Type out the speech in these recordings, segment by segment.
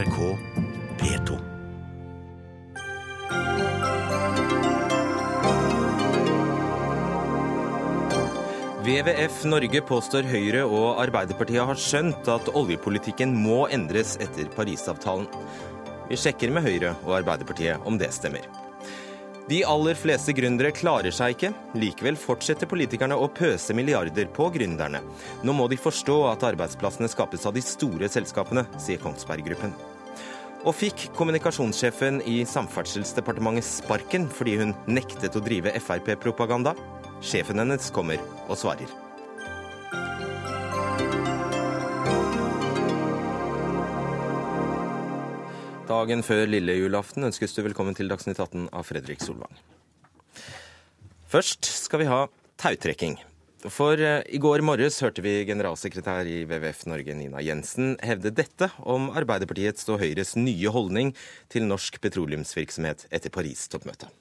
NRK P2. WWF Norge påstår Høyre og Arbeiderpartiet har skjønt at oljepolitikken må endres etter Parisavtalen. Vi sjekker med Høyre og Arbeiderpartiet om det stemmer. De aller fleste gründere klarer seg ikke. Likevel fortsetter politikerne å pøse milliarder på gründerne. Nå må de forstå at arbeidsplassene skapes av de store selskapene, sier Kongsberg Gruppen. Og fikk kommunikasjonssjefen i Samferdselsdepartementet sparken fordi hun nektet å drive Frp-propaganda? Sjefen hennes kommer og svarer. Dagen før lille julaften ønskes du velkommen til Dagsnytt 18 av Fredrik Solvang. Først skal vi ha tautrekking. For eh, i går morges hørte vi generalsekretær i WWF Norge, Nina Jensen, hevde dette om Arbeiderpartiets og Høyres nye holdning til norsk petroleumsvirksomhet etter Paris-toppmøtet.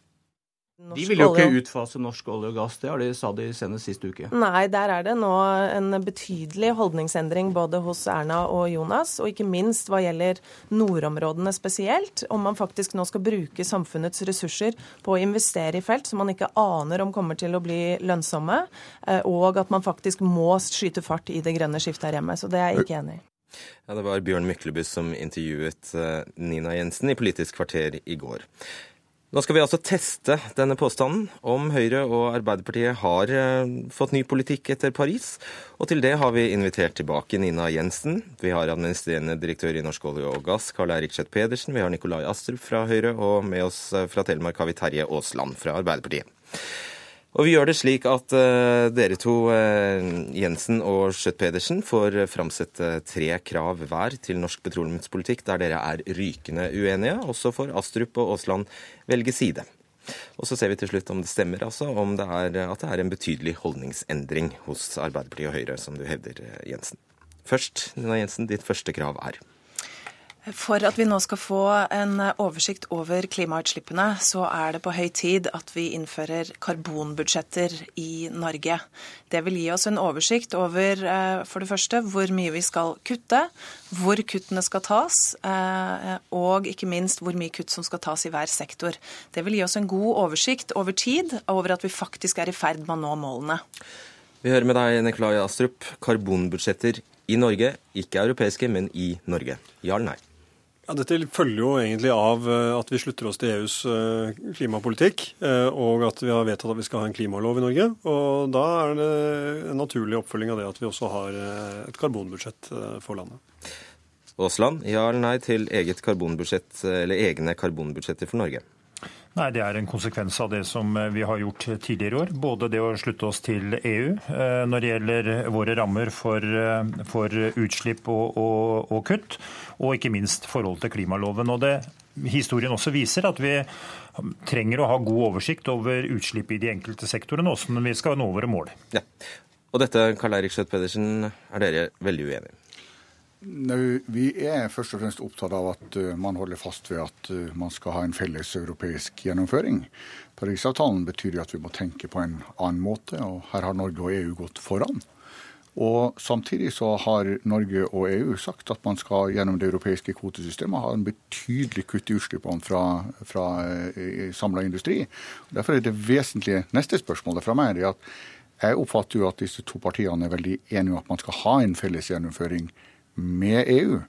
De vil jo ikke utfase norsk olje og gass, det har de sa de senest sist uke. Nei, der er det nå en betydelig holdningsendring både hos Erna og Jonas, og ikke minst hva gjelder nordområdene spesielt. Om man faktisk nå skal bruke samfunnets ressurser på å investere i felt som man ikke aner om kommer til å bli lønnsomme, eh, og at man faktisk må skyte fart i det grønne skiftet her hjemme. Så det er jeg ikke enig i. Ja, Det var Bjørn Myklebust som intervjuet eh, Nina Jensen i Politisk kvarter i går. Nå skal vi altså teste denne påstanden om Høyre og Arbeiderpartiet har eh, fått ny politikk etter Paris. Og til det har vi invitert tilbake Nina Jensen. Vi har administrerende direktør i Norsk olje og gass, Karl Eirik Schjøtt Pedersen. Vi har Nikolai Astrup fra Høyre, og med oss eh, fra Telemark har vi Terje Aasland fra Arbeiderpartiet. Og vi gjør det slik at uh, dere to, uh, Jensen og Schjøtt-Pedersen, får framsette tre krav hver til norsk petroleumspolitikk der dere er rykende uenige. Også får Astrup og Aasland velge side. Og så ser vi til slutt om det stemmer, altså, om det er, at det er en betydelig holdningsendring hos Arbeiderpartiet og Høyre, som du hevder, Jensen. Først, Nina Jensen, ditt første krav er? For at vi nå skal få en oversikt over klimautslippene, så er det på høy tid at vi innfører karbonbudsjetter i Norge. Det vil gi oss en oversikt over eh, for det første hvor mye vi skal kutte, hvor kuttene skal tas, eh, og ikke minst hvor mye kutt som skal tas i hver sektor. Det vil gi oss en god oversikt over tid over at vi faktisk er i ferd med å nå målene. Vi hører med deg, Nikolai Astrup. Karbonbudsjetter i Norge, ikke europeiske, men i Norge. Ja eller nei? Ja, Dette følger jo egentlig av eh, at vi slutter oss til EUs eh, klimapolitikk, eh, og at vi har vedtatt at vi skal ha en klimalov i Norge. Og Da er det en naturlig oppfølging av det at vi også har et karbonbudsjett for landet. Aasland, ja eller nei til eget karbonbudsjett, eller egne karbonbudsjetter for Norge? Nei, Det er en konsekvens av det som vi har gjort tidligere i år. Både det å slutte oss til EU når det gjelder våre rammer for, for utslipp og, og, og kutt, og ikke minst forhold til klimaloven. Og det Historien også viser at vi trenger å ha god oversikt over utslipp i de enkelte sektorene, når vi skal nå våre mål. Ja. Og dette, Karl Eirik Skjøtt Pedersen, er dere veldig uenige No, vi er først og fremst opptatt av at uh, man holder fast ved at uh, man skal ha en felles europeisk gjennomføring. Parisavtalen betyr jo at vi må tenke på en annen måte, og her har Norge og EU gått foran. Og Samtidig så har Norge og EU sagt at man skal gjennom det europeiske kvotesystemet ha en betydelig kutt i utslippene fra, fra eh, samla industri. Derfor er det vesentlige neste spørsmålet fra meg er at jeg oppfatter jo at disse to partiene er veldig enige om at man skal ha en felles gjennomføring med EU.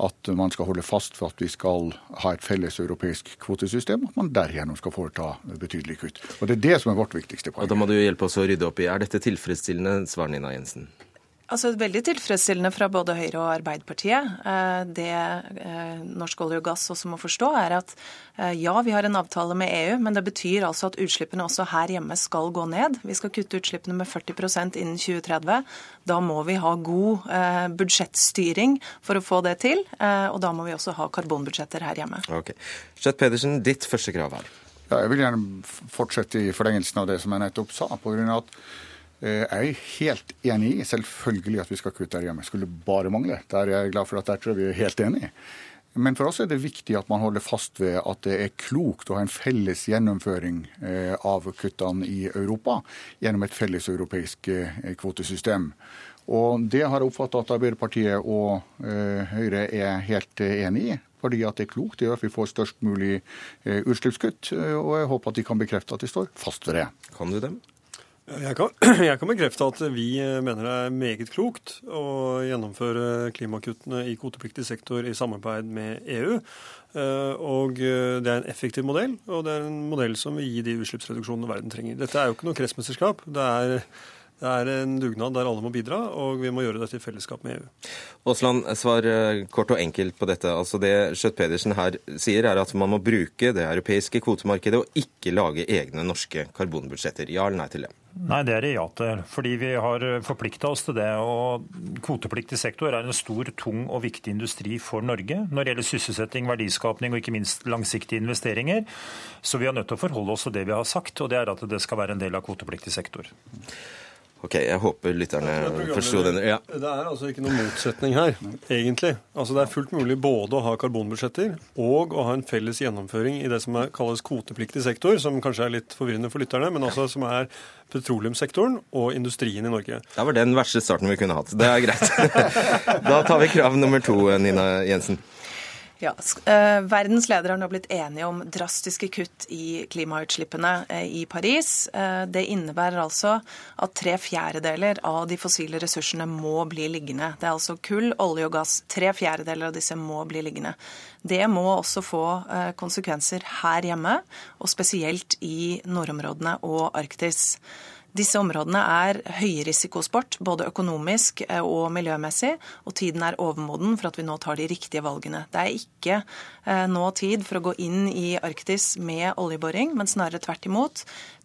At man skal holde fast for at vi skal ha et felles europeisk kvotesystem. At man derigjennom skal foreta betydelige kutt. Og Det er det som er vårt viktigste poeng. Og Da må du hjelpe oss å rydde opp i. Er dette tilfredsstillende, svar Nina Jensen? Altså Veldig tilfredsstillende fra både Høyre og Arbeiderpartiet. Eh, det eh, Norsk olje og gass også må forstå, er at eh, ja, vi har en avtale med EU, men det betyr altså at utslippene også her hjemme skal gå ned. Vi skal kutte utslippene med 40% innen 2030. Da må vi ha god budsjettstyring for å få det til, og da må vi også ha karbonbudsjetter her hjemme. Ok. Skjøtt Pedersen, ditt første krav her. Ja, jeg vil gjerne fortsette i forlengelsen av det som jeg nettopp sa. på grunn av at jeg er helt enig i selvfølgelig at vi skal kutte her hjemme. Skulle bare mangle. Der er jeg glad for at der tror jeg vi er helt enige. Men for oss er det viktig at man holder fast ved at det er klokt å ha en felles gjennomføring eh, av kuttene i Europa gjennom et felles europeisk eh, kvotesystem. Og Det har jeg oppfattet at Arbeiderpartiet og Høyre er helt enig i. fordi at det er klokt. Det gjør at vi får størst mulig eh, utslippskutt. Og jeg håper at de kan bekrefte at de står fast ved det. Kan du dem? Jeg kan, jeg kan, bekrefte at vi mener det er meget klokt å gjennomføre klimakuttene i kvotepliktig sektor i samarbeid med EU. Og det er en effektiv modell, og det er en modell som vil gi de utslippsreduksjonene verden trenger. Dette er jo ikke noe kretsmesterskap. Det er det er en dugnad der alle må bidra, og vi må gjøre dette i fellesskap med EU. Aasland, svar eh, kort og enkelt på dette. Altså Det Schjøtt-Pedersen her sier, er at man må bruke det europeiske kvotemarkedet og ikke lage egne norske karbonbudsjetter. Ja eller nei til det? Nei, det er det ja til. Fordi vi har forplikta oss til det. og Kvotepliktig sektor er en stor, tung og viktig industri for Norge når det gjelder sysselsetting, verdiskapning og ikke minst langsiktige investeringer. Så vi er nødt til å forholde oss til det vi har sagt, og det er at det skal være en del av kvotepliktig sektor. Ok, Jeg håper lytterne forsto den. Ja. Det er altså ikke noen motsetning her, egentlig. Altså Det er fullt mulig både å ha karbonbudsjetter og å ha en felles gjennomføring i det som er, kalles kvotepliktig sektor, som kanskje er litt forvirrende for lytterne, men altså som er petroleumssektoren og industrien i Norge. Det var den verste starten vi kunne hatt. Det er greit. da tar vi krav nummer to, Nina Jensen. Ja, eh, Verdens ledere har nå blitt enige om drastiske kutt i klimautslippene eh, i Paris. Eh, det innebærer altså at tre fjerdedeler av de fossile ressursene må bli liggende. Det er altså kull, olje og gass. Tre fjerdedeler av disse må bli liggende. Det må også få konsekvenser her hjemme, og spesielt i nordområdene og Arktis. Disse områdene er høyrisikosport, både økonomisk eh, og miljømessig, og tiden er overmoden for at vi nå tar de riktige valgene. Det er ikke eh, nå tid for å gå inn i Arktis med oljeboring, men snarere tvert imot.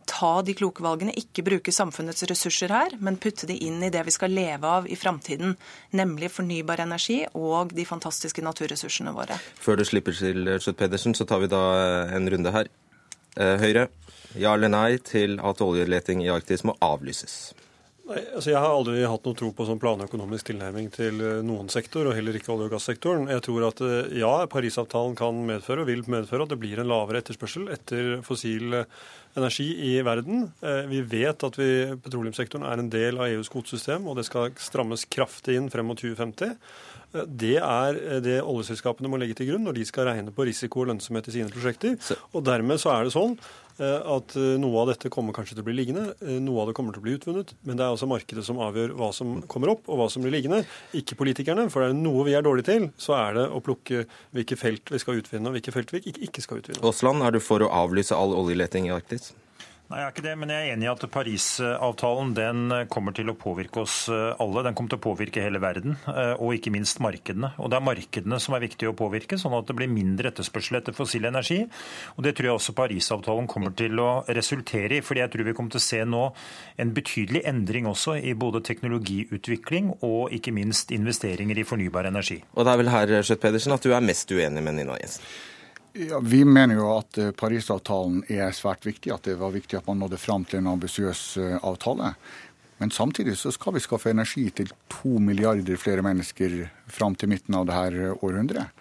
Ta de kloke valgene, ikke bruke samfunnets ressurser her, men putte de inn i det vi skal leve av i framtiden, nemlig fornybar energi og de fantastiske naturressursene våre. Før du slipper til, Schjøtt Pedersen, så tar vi da en runde her. Eh, Høyre, ja eller nei til at oljeleting i Arktis må avlyses? Nei, altså Jeg har aldri hatt noe tro på sånn planøkonomisk tilnærming til eh, noen sektor, og heller ikke olje- og gassektoren. Jeg tror at eh, ja, Parisavtalen kan medføre og vil medføre at det blir en lavere etterspørsel etter fossil energi i verden. Vi vet at vi, petroleumssektoren er en del av EUs kvotesystem, og det skal strammes kraftig inn frem mot 2050. Det er det oljeselskapene må legge til grunn når de skal regne på risiko og lønnsomhet i sine prosjekter. Og dermed så er det sånn Eh, at eh, noe av dette kommer kanskje til å bli liggende, eh, noe av det kommer til å bli utvunnet. Men det er altså markedet som avgjør hva som kommer opp og hva som blir liggende, ikke politikerne. For det er noe vi er dårlige til, så er det å plukke hvilke felt vi skal utvinne og hvilke felt vi ikke skal utvinne. Aasland, er du for å avlyse all oljeleting i Arktis? Nei, jeg er ikke det, men jeg er enig i at Parisavtalen den kommer til å påvirke oss eh, alle. Den kommer til å påvirke hele verden, eh, og ikke minst markedene. Og Det er markedene som er viktige å påvirke, sånn at det blir mindre etterspørsel etter fossil energi. Og Det tror jeg også Parisavtalen kommer til å resultere i. fordi jeg tror vi kommer til å se nå en betydelig endring også i både teknologiutvikling og ikke minst investeringer i fornybar energi. Og det er vel her Skjøtt Pedersen, at du er mest uenig med Nina Jensen? Ja, vi mener jo at eh, Parisavtalen er svært viktig, at det var viktig at man nådde fram til en ambisiøs eh, avtale. Men samtidig så skal vi skaffe energi til to milliarder flere mennesker fram til midten av dette århundret.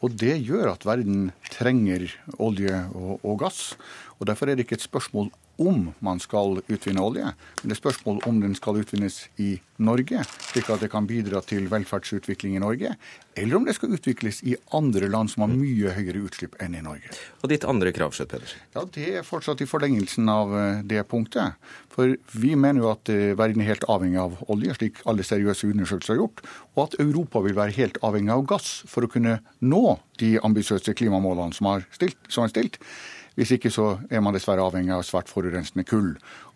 Og det gjør at verden trenger olje og, og gass. Og Derfor er det ikke et spørsmål om man skal utvinne olje, men det er spørsmål om den skal utvinnes i Norge, slik at det kan bidra til velferdsutvikling i Norge, eller om det skal utvikles i andre land som har mye høyere utslipp enn i Norge. Og ditt andre krav, Skjøtt Pedersen? Ja, Det er fortsatt i forlengelsen av eh, det punktet. For vi mener jo at eh, verden er helt avhengig av olje, slik alle seriøse undersøkelser har gjort, og at Europa vil være helt avhengig av gass for å kunne nå de ambisiøse klimamålene som er stilt. Som er stilt. Hvis ikke så er man dessverre avhengig av svært forurensende kull.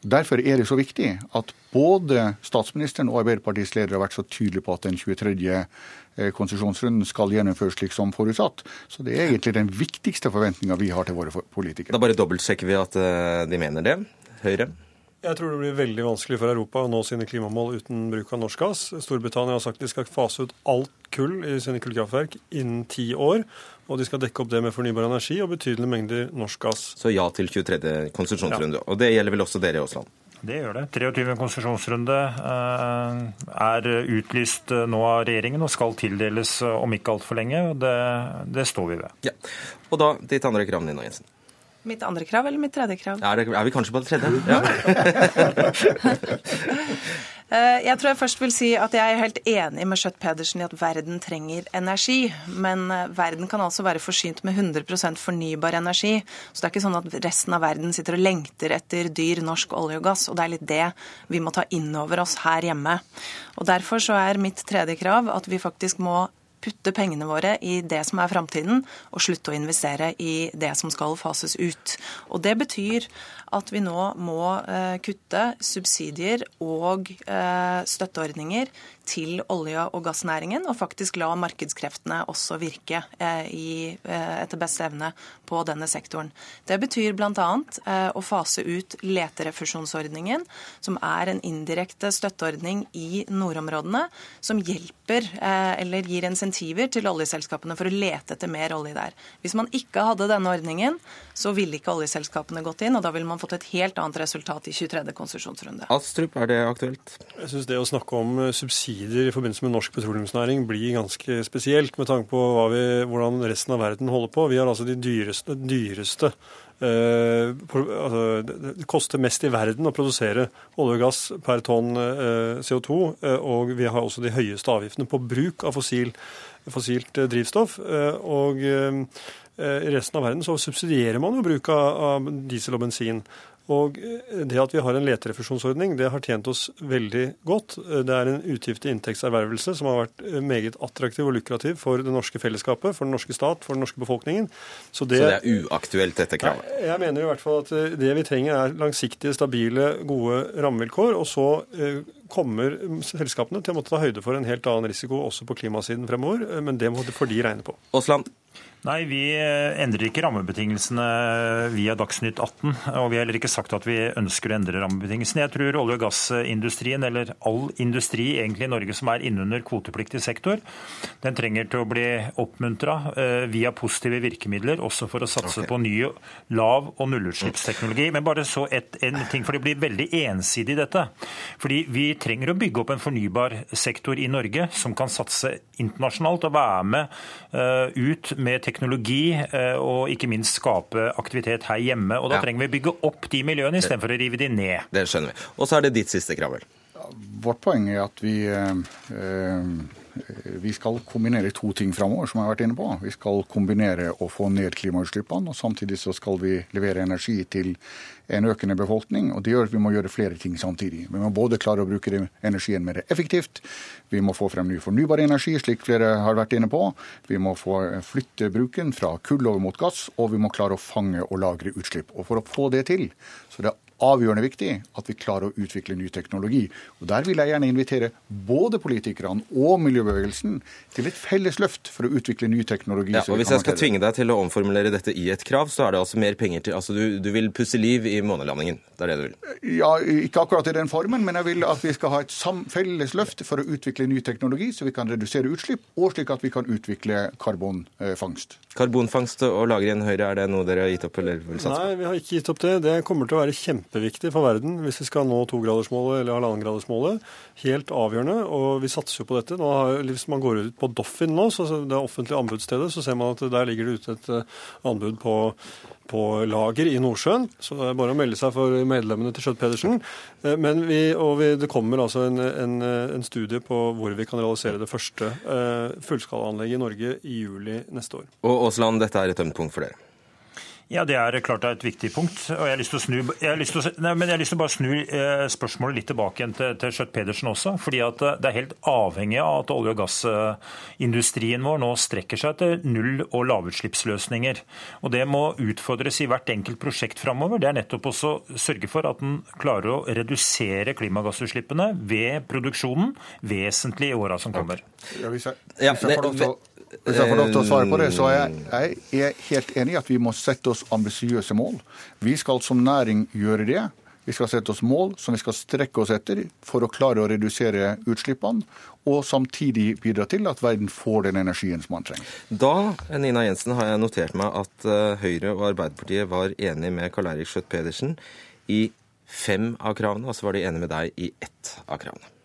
Derfor er det så viktig at både statsministeren og Arbeiderpartiets leder har vært så tydelige på at den 23. Eh, konsesjonsrunden skal gjennomføres slik som forutsatt. Så det er egentlig den viktigste forventninga vi har til våre politikere. Da bare dobbeltsjekker vi at eh, de mener det. Høyre? Jeg tror det blir veldig vanskelig for Europa å nå sine klimamål uten bruk av norsk gass. Storbritannia har sagt de skal fase ut alt kull i sine kullkraftverk innen ti år. Og de skal dekke opp det med fornybar energi og betydelige mengder norsk gass. Så ja til 23. konsesjonsrunde. Ja. Og det gjelder vel også dere i Aasland? Det gjør det. 23. konsesjonsrunde eh, er utlyst eh, nå av regjeringen og skal tildeles eh, om ikke altfor lenge. og det, det, står vi ved. Ja. Og da ditt andre krav, Nina Jensen. Mitt andre krav eller mitt tredje krav? Er, det, er vi kanskje på det tredje? Ja. Eh, jeg tror jeg først vil si at jeg er helt enig med Schjøtt-Pedersen i at verden trenger energi. Men eh, verden kan altså være forsynt med 100% fornybar energi. Så det er ikke sånn at resten av verden sitter og lengter etter dyr norsk olje og gass. Og det er litt det vi må ta inn over oss her hjemme. Og Derfor så er mitt tredje krav at vi faktisk må putte pengene våre i det som er framtiden, og slutte å investere i det som skal fases ut. Og Det betyr at vi nå må eh, kutte subsidier og eh, støtteordninger til olje- og gassnæringen, og faktisk la markedskreftene også virke eh, i, etter beste evne på denne sektoren. Det betyr bl.a. å fase ut leterefusjonsordningen, som er en indirekte støtteordning i nordområdene, som hjelper eller gir insentiver til oljeselskapene for å lete etter mer olje der. Hvis man ikke hadde denne ordningen, så ville ikke oljeselskapene gått inn, og da ville man fått et helt annet resultat i 23. konsesjonsrunde. Astrup, er det aktuelt? Jeg syns det å snakke om eh, subsidier i forbindelse med norsk petroleumsnæring blir ganske spesielt, med tanke på vi, hvordan resten av verden holder på. Vi har altså de dyreste, dyreste eh, altså, det koster mest i verden å produsere olje og gass per tonn eh, CO2, eh, og vi har også de høyeste avgiftene på bruk av fossil, fossilt eh, drivstoff. Eh, og i resten av verden så subsidierer man jo bruk av diesel og bensin. Og eh, det at vi har en leterefusjonsordning, det har tjent oss veldig godt. Eh, det er en utgift til inntektservervelse som har vært eh, meget attraktiv og lukrativ for det norske fellesskapet, for den norske stat, for den norske befolkningen. Så det, Så det er uaktuelt, dette kravet? Jeg, jeg mener i hvert fall at det vi trenger er langsiktige, stabile, gode rammevilkår. Og så kommer selskapene til å måtte ta høyde for en helt annen risiko også på klimasiden fremover, men det må for de regne på. Osland. Nei, vi eh, endrer ikke rammebetingelsene via Dagsnytt 18. Og vi har heller ikke sagt at vi ønsker å endre rammebetingelsene. Jeg tror olje- og gassindustrien, eller all industri egentlig i Norge som er innunder kvotepliktig sektor, den trenger til å bli oppmuntra eh, via positive virkemidler, også for å satse okay. på ny lav- og nullutslippsteknologi. Men bare så et, en ting, for det blir veldig ensidig dette. Fordi vi trenger å bygge opp en fornybar sektor i Norge som kan satse internasjonalt og være med uh, ut med teknologi eh, og ikke minst skape aktivitet her hjemme. Og Da ja. trenger vi bygge opp de miljøene istedenfor å rive de ned. Det skjønner vi. Og så er det ditt siste krav, vel. Vårt poeng er at vi eh, vi skal kombinere to ting framover, som jeg har vært inne på. Vi skal kombinere å få ned klimautslippene, og samtidig så skal vi levere energi til en økende befolkning. og Det gjør at vi må gjøre flere ting samtidig. Vi må både klare å bruke energien mer effektivt, vi må få frem ny fornybar energi, slik flere har vært inne på. Vi må få flytte bruken fra kull over mot gass, og vi må klare å fange og lagre utslipp. Og For å få det til, så det er avgjørende viktig at vi klarer å utvikle ny teknologi. Og Der vil jeg gjerne invitere både politikerne og miljøbevegelsen til et felles løft for å utvikle ny teknologi. Ja, og Hvis jeg skal tvinge deg til å omformulere dette i et krav, så er det altså mer penger til Altså du, du vil pusse liv i månelandingen? Det er det du vil? Ja, ikke akkurat i den formen, men jeg vil at vi skal ha et felles løft for å utvikle ny teknologi, så vi kan redusere utslipp, og slik at vi kan utvikle karbonfangst. Karbonfangst og lagring Høyre, er det noe dere har gitt opp? eller vil satse på? Nei, vi har ikke gitt opp det. Det kommer til å være kjempe kjempeviktig for verden hvis vi skal nå togradersmålet eller halvannengradersmålet. Helt avgjørende, og vi satser jo på dette. Har, hvis man går ut på Doffin nå, det offentlige anbudsstedet, så ser man at der ligger det ute et eh, anbud på, på lager i Nordsjøen. Så det er bare å melde seg for medlemmene til Schjøtt-Pedersen. Eh, men vi, vi, det kommer altså en, en, en, studie på hvor vi kan realisere det første uh, fullskalaanlegget i Norge i juli neste år. Og Aasland, dette er et ømt punkt for dere? Ja, Det er klart det er et viktig punkt. og Jeg har lyst til å snu, jeg har lyst til å, nei, men jeg har lyst til å bare snu eh, spørsmålet litt tilbake igjen til, til Schjøtt-Pedersen også. fordi at eh, Det er helt avhengig av at olje- og gassindustrien vår nå strekker seg til null- og lavutslippsløsninger. Og Det må utfordres i hvert enkelt prosjekt framover. Det er nettopp også å sørge for at en klarer å redusere klimagassutslippene ved produksjonen vesentlig i åra som kommer. Ja, hvis jeg, hvis jeg hvis jeg får lov til å svare på det, så er jeg, jeg er helt enig i at vi må sette oss ambisiøse mål. Vi skal som næring gjøre det. Vi skal sette oss mål som vi skal strekke oss etter for å klare å redusere utslippene, og samtidig bidra til at verden får den energien som man trenger. Da Nina Jensen, har jeg notert meg at eh, Høyre og Arbeiderpartiet var enige med Karl Eirik Skjøtt-Pedersen i fem av kravene, og så var de enige med deg i ett av kravene.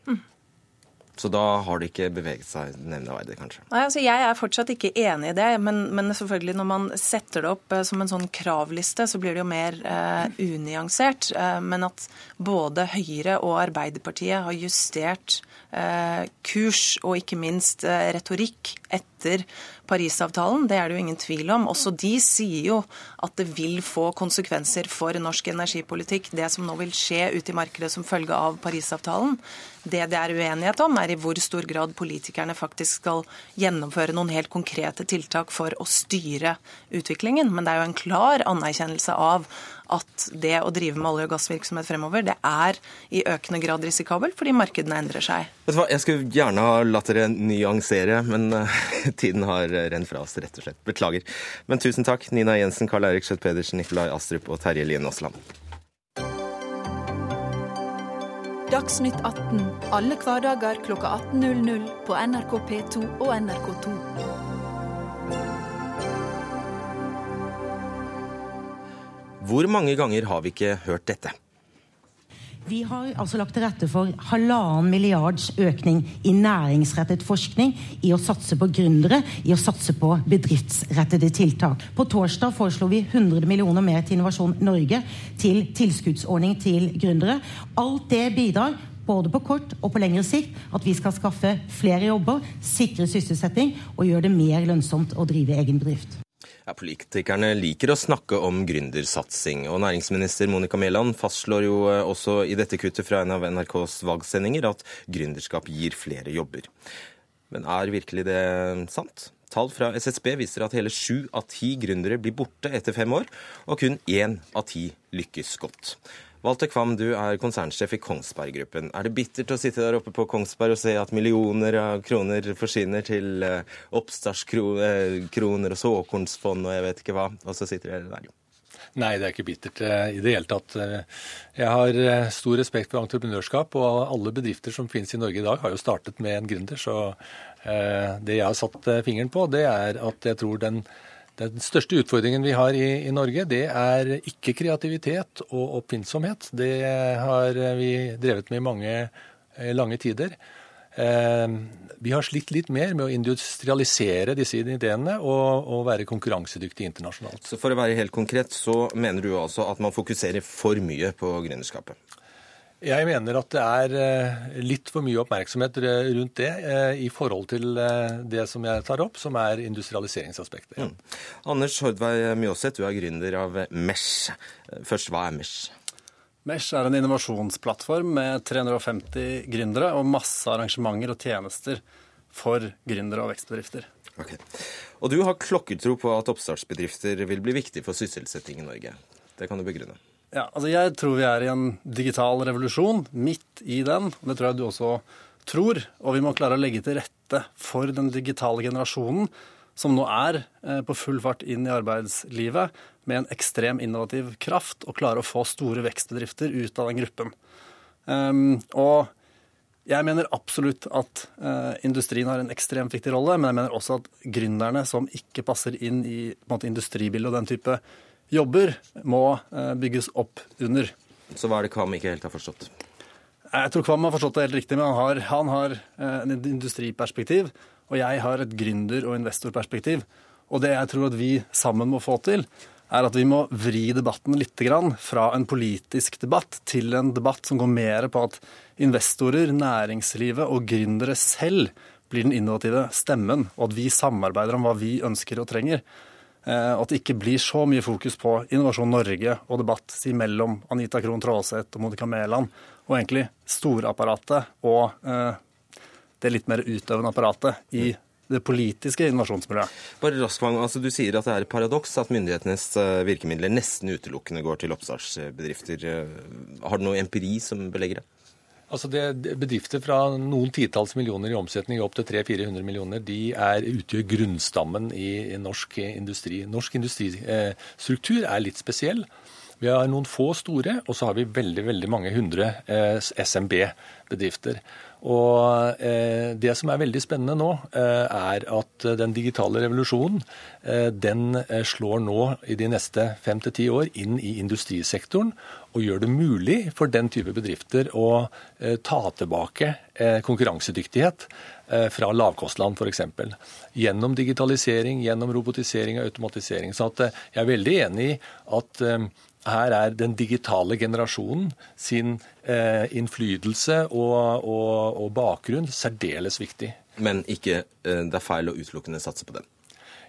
Så da har det ikke beveget seg nevneverdig, kanskje? Nei, altså Jeg er fortsatt ikke enig i det. Men, men, selvfølgelig når man setter det opp eh, som en sånn kravliste, så blir det jo mer eh, unyansert. Eh, men at både Høyre og Arbeiderpartiet har justert eh, kurs og ikke minst eh, retorikk etter Parisavtalen, det er det jo ingen tvil om. Også de sier jo at det vil få konsekvenser for norsk energipolitikk, det som nå vil skje ute i markedet som følge av Parisavtalen. Det det er uenighet om, er i hvor stor grad politikerne faktisk skal gjennomføre noen helt konkrete tiltak for å styre utviklingen. Men det er jo en klar anerkjennelse av at det å drive med olje- og gassvirksomhet fremover, det er i økende grad risikabelt fordi markedene endrer seg. Vet du hva, Jeg skulle gjerne ha latt dere nyansere, men uh, tiden har rent fra oss, rett og slett. Beklager. Men tusen takk, Nina Jensen, Karl Eirik Skjøtt Pedersen, Nikolai Astrup og Terje Lien Aasland. Dagsnytt 18 alle hverdager klokka 18.00 på NRK P2 og NRK2. Hvor mange ganger har vi ikke hørt dette? Vi har altså lagt til rette for halvannen milliards økning i næringsrettet forskning, i å satse på gründere, i å satse på bedriftsrettede tiltak. På torsdag foreslo vi 100 millioner mer til Innovasjon Norge, til tilskuddsordning til gründere. Alt det bidrar både på kort og på lengre sikt, at vi skal skaffe flere jobber, sikre sysselsetting og gjøre det mer lønnsomt å drive egen bedrift. Ja, politikerne liker å snakke om gründersatsing, og næringsminister Monica Mæland fastslår jo eh, også i dette kuttet fra en av NRKs valgsendinger at gründerskap gir flere jobber. Men er virkelig det sant? Tall fra SSB viser at hele sju av ti gründere blir borte etter fem år, og kun én av ti lykkes godt. Walter Kvam, du er konsernsjef i Kongsberg Gruppen. Er det bittert å sitte der oppe på Kongsberg og se at millioner av kroner forsvinner til eh, oppstartskroner og såkornsfond og jeg vet ikke hva, og så sitter dere der? Nei, det er ikke bittert eh, i det hele tatt. Eh, jeg har stor respekt for entreprenørskap, og alle bedrifter som finnes i Norge i dag, har jo startet med en gründer. Så det jeg har satt fingeren på, det er at jeg tror den den største utfordringen vi har i, i, Norge, det er ikke kreativitet og oppfinnsomhet. Det har vi drevet med i mange eh, lange tider. Eh, vi har slitt litt mer med å industrialisere disse ideene og, og være konkurransedyktige internasjonalt. Så For å være helt konkret, så mener du altså at man fokuserer for mye på gründerskapet? Jeg mener at det er eh, litt for mye oppmerksomhet rundt det eh, i forhold til eh, det som jeg tar opp, som er industrialiseringsaspektet. Mm. Anders Hordvei Mjåseth, du er gründer av Mesh. Først, hva er Mesh? Mesh er en innovasjonsplattform med 350 gründere og masse arrangementer og tjenester for gründere og vekstbedrifter. Okay. Og du har klokkertro på at oppstartsbedrifter vil bli viktig for sysselsetting i Norge. Det kan du begrunne. Ja, altså Jeg tror vi er i en digital revolusjon, midt i den. og Det tror jeg du også tror. Og vi må klare å legge til rette for den digitale generasjonen som nå er eh, på full fart inn i arbeidslivet med en ekstrem innovativ kraft, og klare å få store vekstbedrifter ut av den gruppen. Um, og jeg mener absolutt at uh, industrien har en ekstremt viktig rolle, men jeg mener også at gründerne som ikke passer inn i måte, industribildet og den type jobber, må eh, bygges opp under. Så hva er det Kvam ikke helt har forstått? Jeg tror Kvam har forstått det helt riktig, men han har, han har eh, en industriperspektiv, og jeg har et gründer- og investorperspektiv. Og det jeg tror at vi sammen må få til, er at vi må vri debatten litt fra en politisk debatt til en debatt som går mer på at investorer, næringslivet og gründere selv blir den innovative stemmen, og at vi samarbeider om hva vi ønsker og trenger. Eh, at det ikke blir så mye fokus på Innovasjon Norge og debatt mellom Anita Krohn Traaseth og Monica Mæland, og egentlig storapparatet og eh, det litt mer utøvende apparatet i det politiske innovasjonsmiljøet. Bare raskt, altså Du sier at det er et paradoks at myndighetenes eh, virkemidler nesten utelukkende går til oppstartsbedrifter. Har du noe empiri som belegger det? Altså det, bedrifter fra noen titalls millioner i omsetning opp til 300-400 millioner, de er, utgjør grunnstammen i, norsk industri. Norsk industristruktur er litt spesiell. Vi har noen få store, og så har vi veldig veldig mange hundre eh, SMB-bedrifter. Og eh, Det som er veldig spennende nå, eh, er at den digitale revolusjonen eh, den eh, slår nå i de neste fem til ti år inn i industrisektoren og gjør det mulig for den type bedrifter å eh, ta tilbake konkurransedyktighet fra lavkostland f.eks. Gjennom digitalisering, gjennom robotisering og automatisering. Så jeg er veldig enig i at her er den digitale generasjonen sin eh, innflytelse og, og, og, bakgrunn særdeles viktig. Men ikke eh, det er feil å utelukkende satse på den?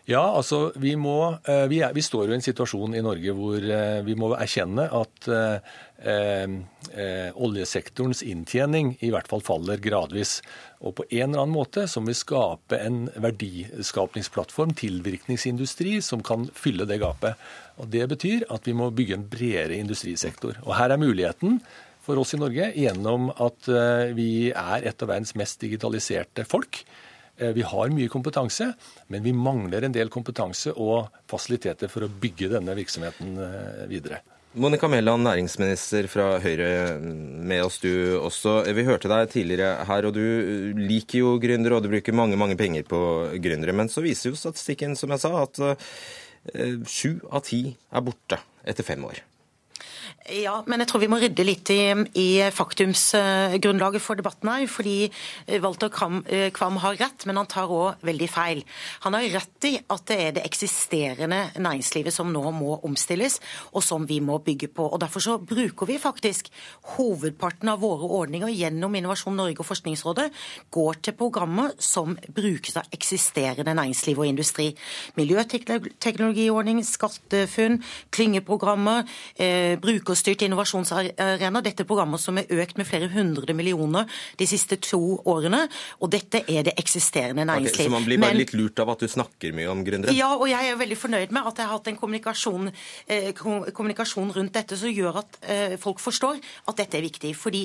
Ja, altså vi må eh, vi, er, vi, står jo i en situasjon i Norge hvor eh, vi må erkjenne at eh, eh, oljesektorens inntjening i hvert fall faller gradvis. Og på en eller annen måte som vil skape en verdiskapningsplattform, tilvirkningsindustri, som kan fylle det gapet. Og Det betyr at vi må bygge en bredere industrisektor. Og Her er muligheten for oss i Norge gjennom at vi er et av verdens mest digitaliserte folk. Eh, vi har mye kompetanse, men vi mangler en del kompetanse og fasiliteter for å bygge denne virksomheten eh, videre. Monica Mæland, næringsminister fra Høyre, med oss du også. Vi hørte deg tidligere her, og du liker jo gründere, og du bruker mange mange penger på gründere. Men så viser jo statistikken, som jeg sa, at eh, sju av ti er borte etter fem år. Ja, men jeg tror vi må rydde litt i, i faktumsgrunnlaget for debatten her. Fordi eh, Walter Kvam, eh, Kvam har rett, men han tar òg veldig feil. Han har rett i at det er det eksisterende næringslivet som nå må omstilles, og som vi må bygge på. Og Derfor så bruker vi faktisk hovedparten av våre ordninger gjennom Innovasjon Norge og Forskningsrådet går til programmer som brukes av eksisterende næringsliv og industri. Miljøteknologiordning, SkatteFUNN, klyngeprogrammer, eh, bruker brukerstyrt innovasjonsarena. Dette er programmer som er økt med flere hundre millioner de siste to årene. Og dette er det eksisterende næringsliv. Okay, så man blir bare Men, litt lurt av at du snakker mye om gründere? Ja, og jeg er veldig fornøyd med at jeg har hatt en kommunikasjon, eh, kommunikasjon rundt dette som gjør at eh, folk forstår at dette er viktig. Fordi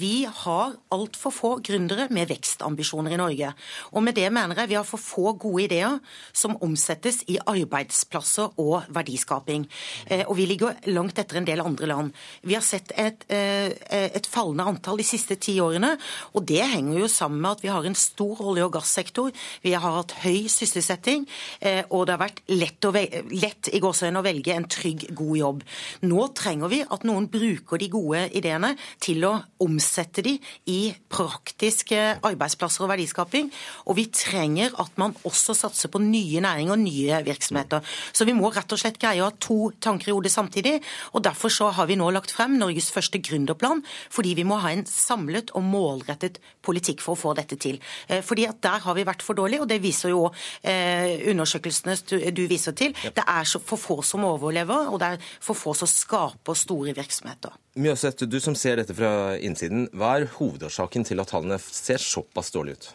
vi har altfor få gründere med vekstambisjoner i Norge. Og med det mener jeg vi har for få gode ideer som omsettes i arbeidsplasser og verdiskaping. Eh, og vi ligger langt etter en del andre land. Vi har sett et, eh, et fallende antall de siste ti årene, og det henger jo sammen med at vi har en stor olje- og gassektor. Vi har hatt høy sysselsetting, eh, og det har vært lett, å, lett i gåsøgne å velge en trygg, god jobb. Nå trenger vi at noen bruker de gode ideene til å omsette de i praktiske arbeidsplasser og verdiskaping, og vi trenger at man også satser på nye næringer og nye virksomheter. Så vi må rett og slett greie å ha to tanker i hodet samtidig. og Derfor så har vi nå lagt frem Norges første gründerplan, fordi vi må ha en samlet og målrettet politikk for å få dette til. Eh, fordi at Der har vi vært for dårlige, og det viser jo eh, undersøkelsene du viser til. Det er for få som overlever, og det er for få som skaper store virksomheter. Mjøseth, du som ser dette fra innsiden, hva er hovedårsaken til at tallene ser såpass dårlige ut?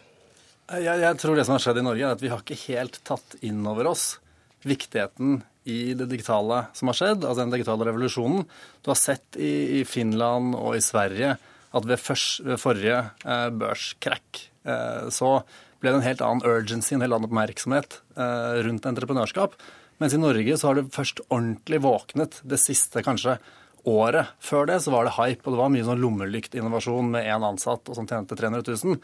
Jeg, jeg, tror det som har skjedd i Norge, er at vi har ikke helt tatt inn over oss viktigheten i det digitale som har skjedd, altså den digitale revolusjonen. Du har sett i, i Finland og i Sverige at ved, først, ved forrige eh, børskrekk eh, så ble det en helt annen urgency, en helt annen oppmerksomhet eh, rundt entreprenørskap. Mens i Norge så har det først ordentlig våknet det siste kanskje året. Før det så var det hype, og det var mye sånn lommelyktinnovasjon med én ansatt og som tjente 300 000.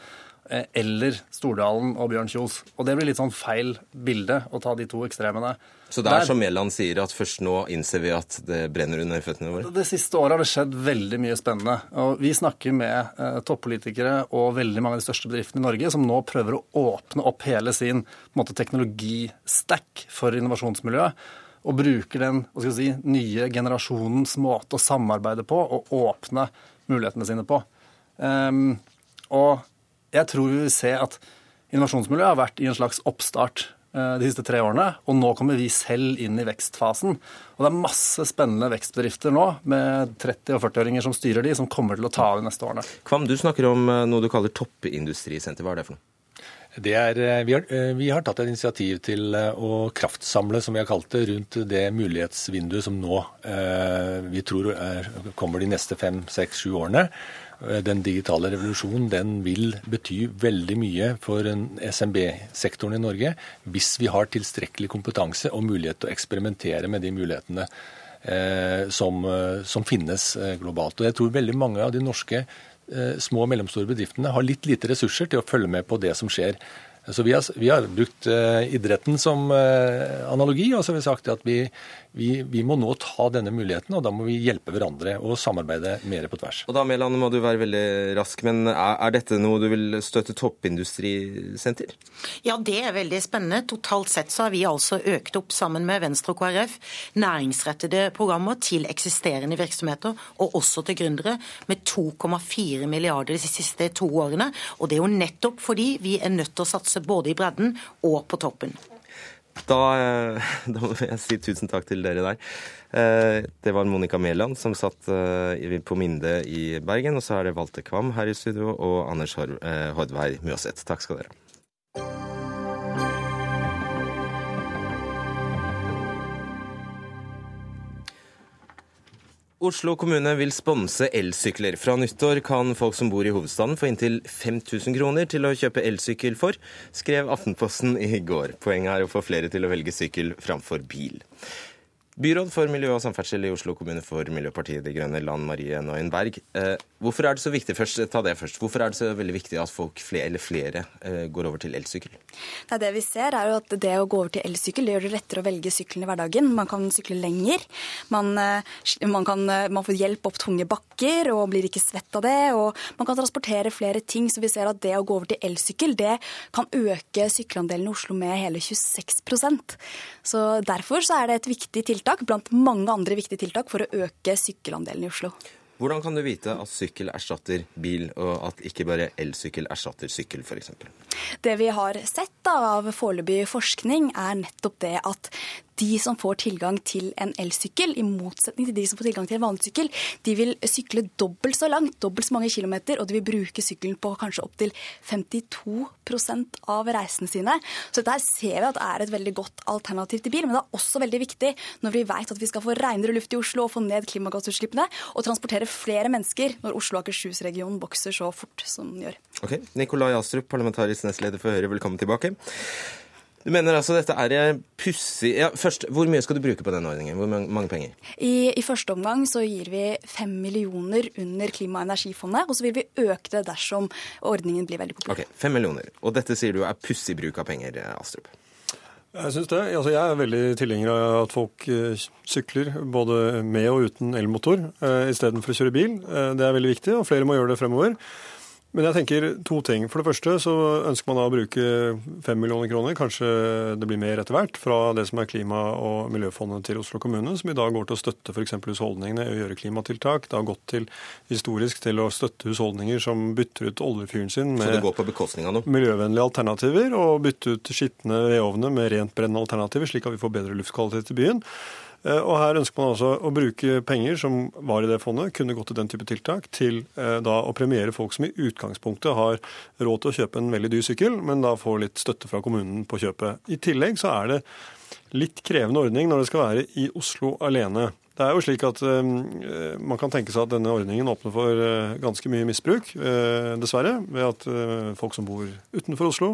Eh, eller Stordalen og Bjørn Kjos. Og det blir litt sånn feil bilde å ta de to ekstremene. Så det er som Mæland sier, at først nå innser vi at det brenner under føttene våre? Det siste året har det skjedd veldig mye spennende. Og vi snakker med eh, toppolitikere og veldig mange av de største bedriftene i Norge som nå prøver å åpne opp hele sin teknologistack for innovasjonsmiljøet. Og bruker den si, nye generasjonens måte å samarbeide på og åpne mulighetene sine på. Um, og jeg tror vi vil se at innovasjonsmiljøet har vært i en slags oppstart eh, de siste tre årene, og nå kommer vi selv inn i vekstfasen. Og det er masse spennende vekstbedrifter nå, med 30- og 40-åringer som styrer de, som kommer til å ta av de neste årene. Kvam, du snakker om eh, noe du kaller toppindustrisenter. Hva er det for noe? Er, eh, vi, har, vi, har, tatt et initiativ til å kraftsamle, som vi har kalt det, rundt det mulighetsvinduet som nå eh, vi tror er, kommer de neste fem, seks, sju årene. Eh, den digitale revolusjonen den vil bety veldig mye for SMB-sektoren i Norge hvis vi har tilstrekkelig kompetanse og mulighet til å eksperimentere med de mulighetene eh, som, eh, som, finnes globalt. Og jeg tror veldig mange av de norske små og mellomstore bedriftene har litt lite ressurser til å følge med på det som skjer. Så vi har, vi har brukt idretten som analogi, og så har vi sagt at vi, vi, vi, må nå ta denne muligheten, og da må vi hjelpe hverandre og samarbeide mer på tvers. Og da Mæland, må du være veldig rask, men er, er, dette noe du vil støtte toppindustrisenter? Ja, det er veldig spennende. Totalt sett så har vi altså økt opp sammen med Venstre og KrF næringsrettede programmer til eksisterende virksomheter, og også til gründere, med 2,4 milliarder de siste to årene. Og det er jo nettopp fordi vi er nødt til å satse både i bredden og på toppen. Da, eh, da, må jeg si tusen takk til dere der. Eh, det var Monica Mæland som satt eh, på Minde i Bergen. Og så er det Walter Kvam her i studio og Anders Hordveig Mjøseth. Takk skal dere Oslo kommune vil sponse elsykler. Fra nyttår kan folk som bor i hovedstaden få inntil 5000 kroner til å kjøpe elsykkel for, skrev Aftenposten i går. Poenget er å få flere til å velge sykkel framfor bil. Byråd for miljø og samferdsel i Oslo kommune for Miljøpartiet De Grønne, Lan Marie Noyen Berg. Eh, hvorfor er det så viktig først, ta det først, hvorfor er det så veldig viktig at folk flere, eller flere eh, går over til elsykkel? Det vi ser er jo at det å gå over til elsykkel det gjør det lettere å velge sykkelen i hverdagen. Man kan sykle lenger. Man, eh, man, kan, man får hjelp opp tunge bakker og blir ikke svett av det. Og man kan transportere flere ting. Så vi ser at det å gå over til elsykkel det kan øke sykkelandelen i Oslo med hele 26% Så derfor så er det et viktig tiltak tiltak blant mange andre viktige tiltak for å øke sykkelandelen i Oslo. Hvordan kan du vite at sykkel erstatter bil, og at ikke bare elsykkel erstatter sykkel f.eks.? Det vi har sett av foreløpig forskning, er nettopp det at de som får tilgang til en elsykkel, i motsetning til de som får tilgang til en vanlig sykkel, de vil sykle dobbelt så langt, dobbelt så mange kilometer, og de vil bruke sykkelen på kanskje opptil 52 av reisene sine. Så dette ser vi at det er et veldig godt alternativ til bil, men det er også veldig viktig når vi vet at vi skal få renere luft i Oslo og få ned klimagassutslippene, og transportere flere mennesker når Oslo og Akershus-regionen vokser så fort som den gjør. Ok, Nikolai Astrup, parlamentarisk nestleder for Høyre, velkommen tilbake. Du mener altså dette er eh, pussig ja, Først, Hvor mye skal du bruke på denne ordningen? Hvor mange penger? I, I, første omgang så gir vi fem millioner under Klima- og energifondet, og så vil vi øke det dersom ordningen blir veldig populær. Ok, Fem millioner. Og dette sier du er pussig bruk av penger, eh, Astrup? Jeg synes det. Altså, jeg er veldig tilhenger av at folk eh, sykler både med og uten elmotor uh, istedenfor å kjøre bil. det er veldig viktig, og flere må gjøre det fremover. Men jeg tenker to ting. For det første så ønsker man da å bruke fem millioner kroner, kanskje det blir mer etter hvert, fra det som er klima- og miljøfondet til Oslo kommune, som i dag går til å støtte f.eks. husholdningene og gjøre klimatiltak. Det har gått til historisk til å støtte husholdninger som bytter ut oljefyren sin med miljøvennlige alternativer, og bytte ut skitne vedovner med rentbrennende alternativer, slik at vi får bedre luftkvalitet i byen. Eh, og Her ønsker man altså å bruke penger som var i det fondet, kunne gått til den type tiltak, til eh, da å premiere folk som i utgangspunktet har råd til å kjøpe en veldig dyr sykkel, men da får litt støtte fra kommunen på kjøpet. I tillegg så er det litt krevende ordning når det skal være i Oslo alene. Det er jo slik at uh, Man kan tenke seg at denne ordningen åpner for uh, ganske mye misbruk, dessverre. Ved at folk som bor utenfor Oslo,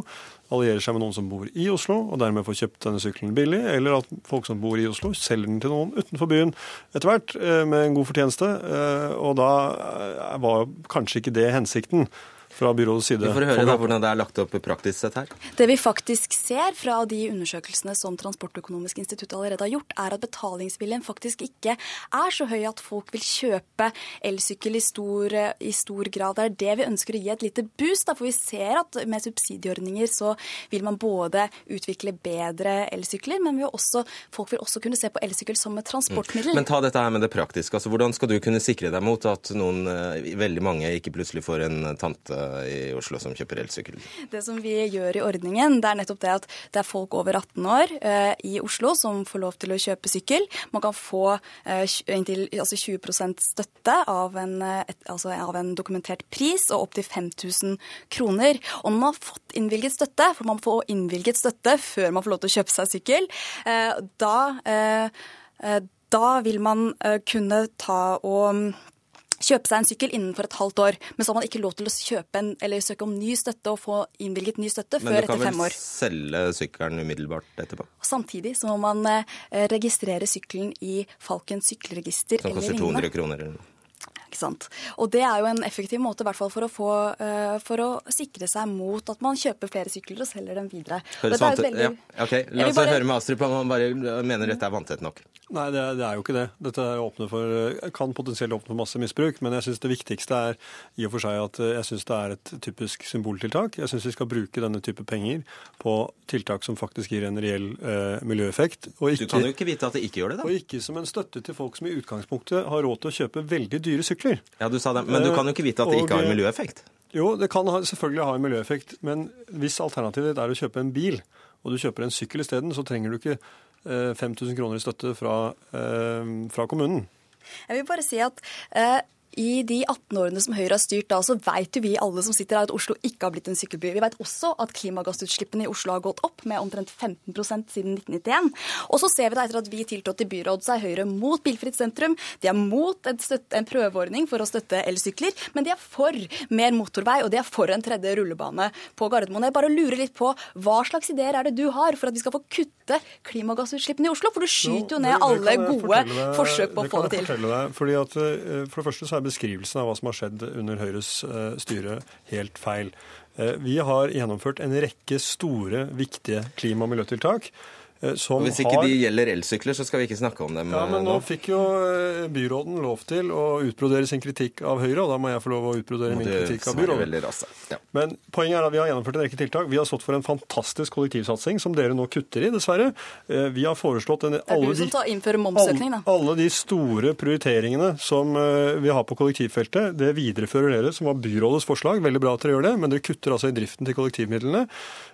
allierer seg med noen som bor i Oslo, og dermed får kjøpt denne sykkelen billig. Eller at folk som bor i Oslo, selger den til noen utenfor byen etter hvert med en god fortjeneste. Og da var kanskje ikke det hensikten fra byrådets side. Vi får høre da hvordan det er lagt opp praktisk sett her. Det vi faktisk ser fra de undersøkelsene som Transportøkonomisk institutt allerede har gjort, er at betalingsviljen faktisk ikke er så høy at folk vil kjøpe elsykkel i stor, i stor grad. Det er det vi ønsker å gi et lite boost. Da, for vi ser at med subsidieordninger så vil man både utvikle bedre elsykler, men vil også, folk vil også kunne se på elsykkel som et transportmiddel. Mm. Men ta dette her med det praktiske. Altså, hvordan skal du kunne sikre deg mot at noen, eh, veldig mange ikke plutselig får en tante i Oslo som kjøper elsykkel? Det som vi gjør i ordningen, det er nettopp det at det er folk over 18 år eh, i Oslo som får lov til å kjøpe sykkel. Man kan få eh, inntil altså 20% støtte av en, eh, altså av en, dokumentert pris og opptil 5000 kroner. Og når man har fått innvilget støtte, for man får innvilget støtte før man får lov til å kjøpe seg sykkel, eh, da eh, eh, da vil man kunne ta og kjøpe seg en sykkel innenfor et halvt år. Men så har man ikke lov til å kjøpe en, eller søke om ny støtte og få innvilget ny støtte før etter fem år. Men du kan vel selge sykkelen umiddelbart etterpå? Samtidig så må man eh, registrere sykkelen i Falkens sykkelregister eller lignende. Som koster 200 kroner eller noe? Ikke sant? Og det er jo en effektiv måte i hvert fall for å, få, uh, for å sikre seg mot at man kjøper flere sykler og selger dem videre. Høres vant... veldig... ja. Okay. La oss bare... høre med Astrup om han bare mener dette er vanntett nok. Nei, det er, det er, jo ikke det. Dette for, kan potensielt åpne for masse misbruk. Men jeg syns det viktigste er i og for seg at jeg synes det er et typisk symboltiltak. Jeg syns vi skal bruke denne type penger på tiltak som faktisk gir en reell eh, miljøeffekt. Ikke, du kan jo ikke vite at det ikke gjør det, da. Og ikke som en støtte til folk som i utgangspunktet har råd til å kjøpe veldig dyre sykler. Ja, du sa det. Men du kan jo ikke vite at det ikke har miljøeffekt. Jo, det kan selvfølgelig ha en miljøeffekt. Men hvis alternativet er å kjøpe en bil, og du kjøper en sykkel isteden, så trenger du ikke 5000 kroner i støtte fra, eh, fra kommunen. Jeg vil bare si at eh, i de 18 årene som Høyre har styrt da, så vet jo vi alle som sitter her at Oslo ikke har blitt en sykkelby. Vi vet også at klimagassutslippene i Oslo har gått opp med omtrent 15% siden 1991. Og så ser vi da etter at vi tiltrådte i byråd, så er Høyre mot bilfritt sentrum. De er mot en, støtte, en prøveordning for å støtte elsykler, men de er for mer motorvei, og de er for en tredje rullebane på Gardermoen. Jeg bare lurer litt på hva slags ideer er det du har for at vi skal få kutte klimagassutslippene i Oslo? For du skyter jo ned alle gode forsøk på å få det til. Deg, fordi at eh, For det første så er beskrivelsen av hva som har skjedd under Høyres eh, styre, helt feil. Eh, vi har gjennomført en rekke store, viktige klima- og miljøtiltak. Eh, som Hvis ikke har... de gjelder elsykler, så skal vi ikke snakke om dem Ja, Men nå, nå fikk jo eh, byråden lov til å utbrodere sin kritikk av Høyre, og da må jeg få lov å utbrodere min kritikk av byråden. Ja. Men poenget er at vi har gjennomført en rekke tiltak. Vi har stått for en fantastisk kollektivsatsing som dere nå kutter i, dessverre. Eh, vi har foreslått en, alle, de, alle, alle de store prioriteringene som vi har på kollektivfeltet. Det viderefører dere, som var byrådets forslag. Veldig bra at dere gjør det, men dere kutter altså i driften til kollektivmidlene.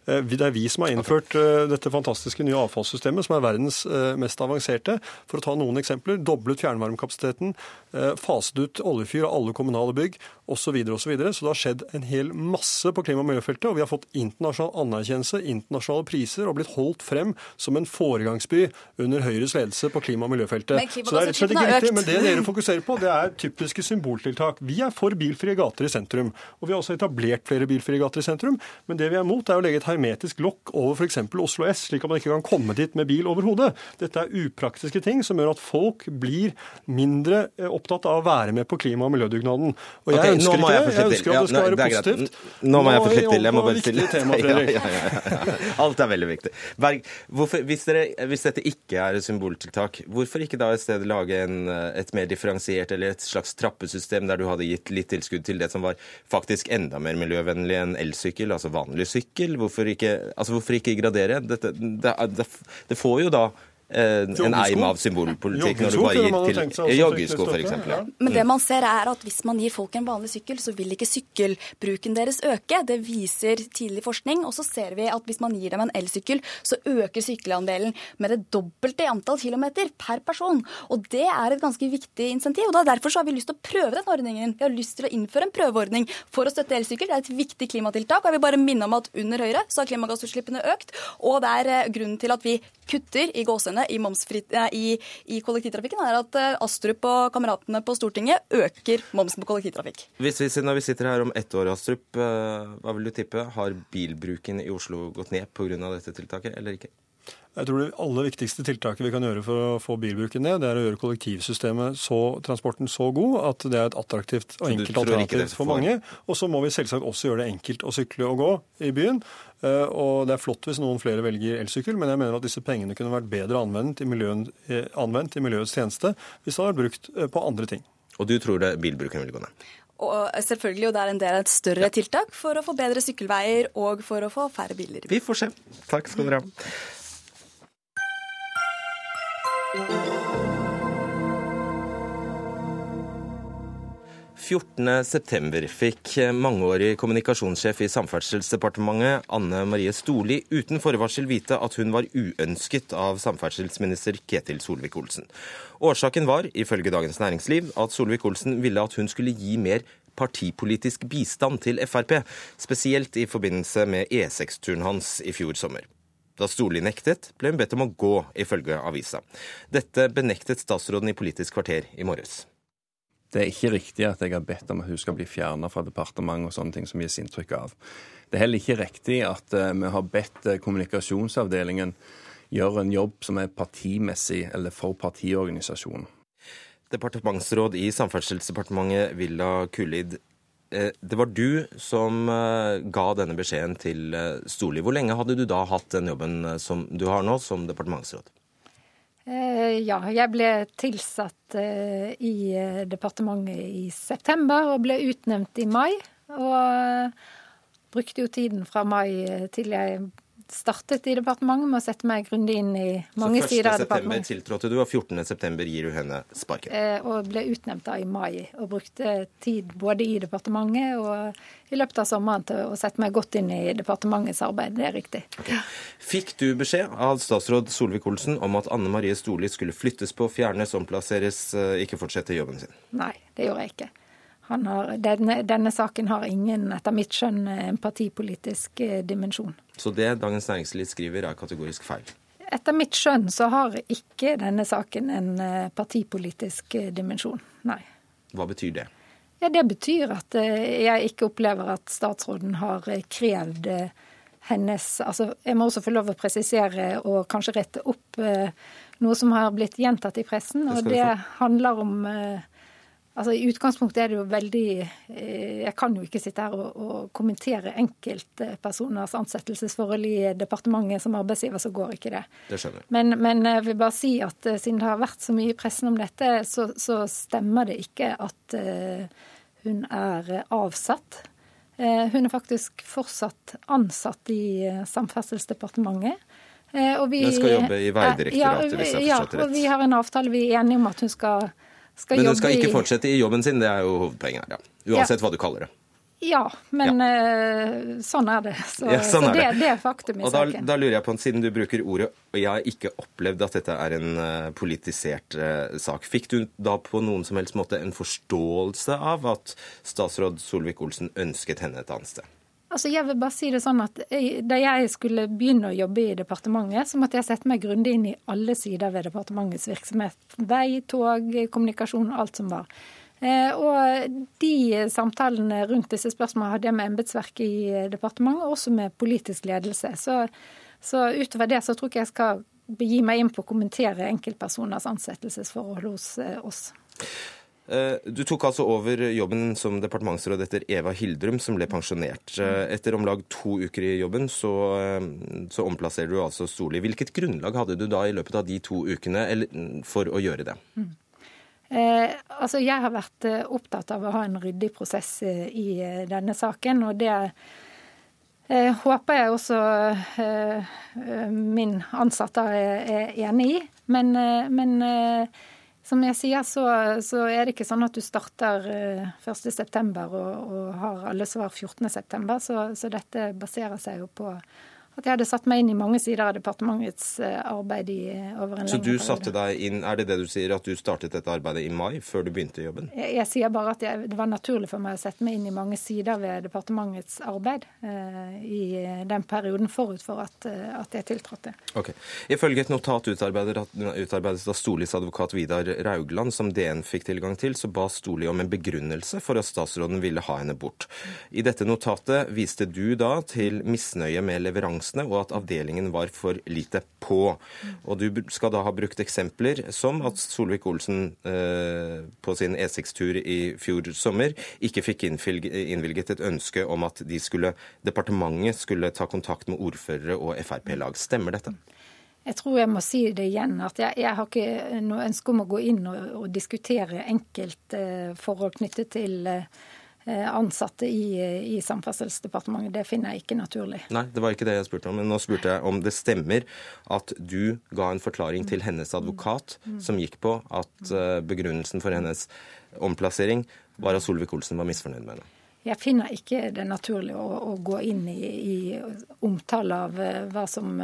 Det er vi som har innført dette fantastiske nye avfallssystemet, som er verdens eh, mest avanserte. For å ta noen eksempler. Doblet fjernvarmekapasiteten, eh, faset ut oljefyr av alle kommunale bygg osv. Så, videre, og så, så det har skjedd en hel masse på klima- og miljøfeltet. Og vi har fått internasjonal anerkjennelse, internasjonale priser og blitt holdt frem som en foregangsby under Høyres ledelse på klima- og miljøfeltet. så det er rett og slett ikke riktig. Men det dere fokuserer på, det er typiske symboltiltak. Vi er for bilfrie gater i sentrum. Og vi har også etablert flere bilfrie gater i sentrum. Men det vi er mot, er å legge et hermetisk lokk over f.eks. Oslo S, slik at man ikke kan komme dit med bil overhodet. Dette er upraktiske ting som gjør at folk blir mindre eh, opptatt av å være med på klima- og miljødugnaden. Og jeg okay, ønsker ikke det. Jeg ønsker at det skal være positivt. Nå må jeg få slippe til. Jeg må bare stille. Tema, ja, ja, ja, Alt er veldig viktig. Berg, hvorfor, hvis, dere, hvis, dette ikke er et symboltiltak, hvorfor ikke da i stedet lage en, et mer differensiert eller et slags trappesystem der du hadde gitt litt tilskudd til det som var faktisk enda mer miljøvennlig enn elsykkel, altså vanlig sykkel? Hvorfor ikke, altså hvorfor ikke gradere? Dette, det, det, det får jo da en eim av symbolpolitikk når du bare gir til joggesko f.eks. Ja. Men det man ser er at hvis man gir folk en vanlig sykkel, så vil ikke sykkelbruken deres øke. Det viser tidlig forskning. Og så ser vi at hvis man gir dem en elsykkel, så øker sykkelandelen med det dobbelte i antall kilometer per person. Og det er et ganske viktig insentiv. og Derfor så har vi lyst til å prøve den ordningen. Vi har lyst til å innføre en prøveordning for å støtte elsykkel. Det er et viktig klimatiltak. og Jeg vil bare minne om at under Høyre så har klimagassutslippene økt. Og det er eh, grunnen til at vi kutter i gåsehudene i, i, i, kollektivtrafikken, er at eh, Astrup og kameratene på Stortinget øker momsen på kollektivtrafikk. Hvis vi, når vi sitter her om ett år, Astrup, eh, hva vil du tippe? Har bilbruken i Oslo gått ned pga. dette tiltaket, eller ikke? Jeg tror det aller viktigste tiltaket vi kan gjøre for å få bilbruken ned, det er å gjøre kollektivsystemet så, transporten så god at det er et attraktivt og enkelt alternativ for mange. Og så må vi selvsagt også gjøre det enkelt å sykle og gå i byen. Eh, og Det er flott hvis noen flere velger elsykkel, men jeg mener at disse pengene kunne vært bedre anvendt i, miljøen, eh, anvendt i miljøets tjeneste hvis det hadde vært brukt eh, på andre ting. Og du tror det bilbruken vil gå ned? Og selvfølgelig, og det er en del av et større tiltak for å få bedre sykkelveier og for å få færre biler. Vi får se. Takk skal dere ha. 14.9 fikk mangeårig kommunikasjonssjef i Samferdselsdepartementet Anne Marie Storli uten forvarsel vite at hun var uønsket av samferdselsminister Ketil Solvik-Olsen. Årsaken var, ifølge Dagens Næringsliv, at Solvik-Olsen ville at hun skulle gi mer partipolitisk bistand til Frp, spesielt i forbindelse med E6-turen hans i fjor sommer. Da Storli nektet, ble hun bedt om å gå, ifølge avisa. Dette benektet statsråden i Politisk kvarter i morges. Det er ikke riktig at jeg har bedt om at hun skal bli fjernet fra departementet og sånne ting som gis inntrykk av. Det er heller ikke riktig at eh, vi har bedt eh, kommunikasjonsavdelingen gjøre en jobb som er partimessig eller for partiorganisasjonen. departementsråd i Samferdselsdepartementet, Villa Kullid. Eh, det var du som eh, ga denne beskjeden til eh, Storli. Hvor lenge hadde du da hatt den jobben som du har nå, som departementsråd? Ja, jeg ble tilsatt i departementet i september og ble utnevnt i mai. Og brukte jo tiden fra mai til jeg startet i departementet med å sette meg grundig inn i mange sider av departementet. Så 1.9. tiltrådte du, og 14.9. gir du henne sparken? Eh, og ble utnevnt da i mai, og brukte tid både i departementet og i løpet av sommeren til å sette meg godt inn i departementets arbeid. Det er riktig. Okay. Fikk du beskjed av statsråd Solvik-Olsen om at Anne Marie Storli skulle flyttes på, fjernes, omplasseres, eh, ikke fortsette jobben sin? Nei, det gjorde jeg ikke. Har, denne, denne, saken har ingen, etter mitt skjønn, en partipolitisk eh, dimensjon. Så det Dagens Næringsliv skriver er kategorisk feil? Etter mitt skjønn så har ikke denne saken en eh, partipolitisk eh, dimensjon, nei. Hva betyr det? Ja, Det betyr at jeg ikke opplever at statsråden har krevd hennes Altså, jeg må også få lov å presisere og kanskje rette opp noe som har blitt gjentatt i pressen, og det handler om Altså I utgangspunktet er det jo veldig eh, Jeg kan jo ikke sitte her og, og kommentere enkeltpersoners ansettelsesforhold i departementet som arbeidsgiver, så går ikke det. Det skjønner jeg. Men, men, jeg vil bare si at eh, siden det har vært så mye i pressen om dette, så, så stemmer det ikke at uh, hun er avsatt. Uh, hun er faktisk fortsatt ansatt i Samferdselsdepartementet. Uh, og vi, hun skal jobbe i Veidirektoratet, ja, hvis jeg har forstått rett? Ja, og vi har en avtale. Vi er enige om at hun skal skal Men du skal ikke fortsette i jobben sin, det er jo hovedpoenget her. Ja. Uansett ja. hva du kaller det. Ja, men ja. Uh, sånn er det. Så, ja, sånn så er det. det, det, er faktum i og saken. Da, da, lurer jeg på, Siden du bruker ordet, og jeg har ikke opplevd at dette er en uh, politisert uh, sak, fikk du da på noen som helst måte en forståelse av at statsråd Solvik-Olsen ønsket henne et annet sted? Altså, jeg vil bare si det sånn at Da jeg skulle begynne å jobbe i departementet, så måtte jeg sette meg grundig inn i alle sider ved departementets virksomhet. Vei, tog, kommunikasjon, alt som var. Eh, og de samtalene rundt disse spørsmålene hadde jeg med embetsverket i departementet, og også med politisk ledelse. Så, så utover det så tror ikke jeg skal begi meg inn på å kommentere enkeltpersoners ansettelsesforhold hos eh, oss. Eh, du tok altså over jobben som departementsråd etter Eva Hildrum, som ble pensjonert. Eh, etter om lag to uker i jobben så, eh, så omplasserer du altså Storli. Hvilket grunnlag hadde du da i løpet av de to ukene for å gjøre det? Mm. Eh, altså jeg har vært opptatt av å ha en ryddig prosess i denne saken. og det eh, håper jeg også eh, min ansatte er, er enig i. Men, men som jeg sier, så, så, er det ikke sånn at du starter 1.9. Eh, og, og har alle svar 14.9. Så, så dette baserer seg jo på at jeg hadde satt meg inn i mange sider av departementets eh, arbeid i, eh, over en Så du satte deg inn, Er det det du sier, at du startet dette arbeidet i mai, før du begynte jobben? Jeg, jeg sier bare at jeg, det var naturlig for meg å sette meg inn i mange sider ved departementets arbeid eh, i den perioden forut for at, eh, at jeg tiltrådte. Ok. Ifølge et notat utarbeidet, utarbeidet av Storlis advokat Vidar Raugland, som DN fikk tilgang til, så ba Storli om en begrunnelse for at statsråden ville ha henne bort. I dette notatet viste du da til misnøye med leveranse ambulansene, og at avdelingen var for lite på. Og Du skal da ha brukt eksempler som at Solvik-Olsen eh, på sin E6-tur i fjor sommer ikke fikk innvilget et ønske om at skulle, departementet skulle ta kontakt med ordførere og Frp-lag. Stemmer dette? Jeg tror jeg må si det igjen, at jeg, jeg har ikke noe ønske om å gå inn og, og diskutere enkeltforhold knyttet til eh, Eh, ansatte i, i, Samferdselsdepartementet. Det finner jeg ikke naturlig. Nei, det var ikke det jeg spurte om. Men nå spurte jeg om det stemmer at du ga en forklaring til hennes advokat som gikk på at eh, begrunnelsen for hennes omplassering var at Solvik-Olsen var misfornøyd med henne. Jeg finner ikke det naturlig å, å gå inn i, i omtale av eh, hva som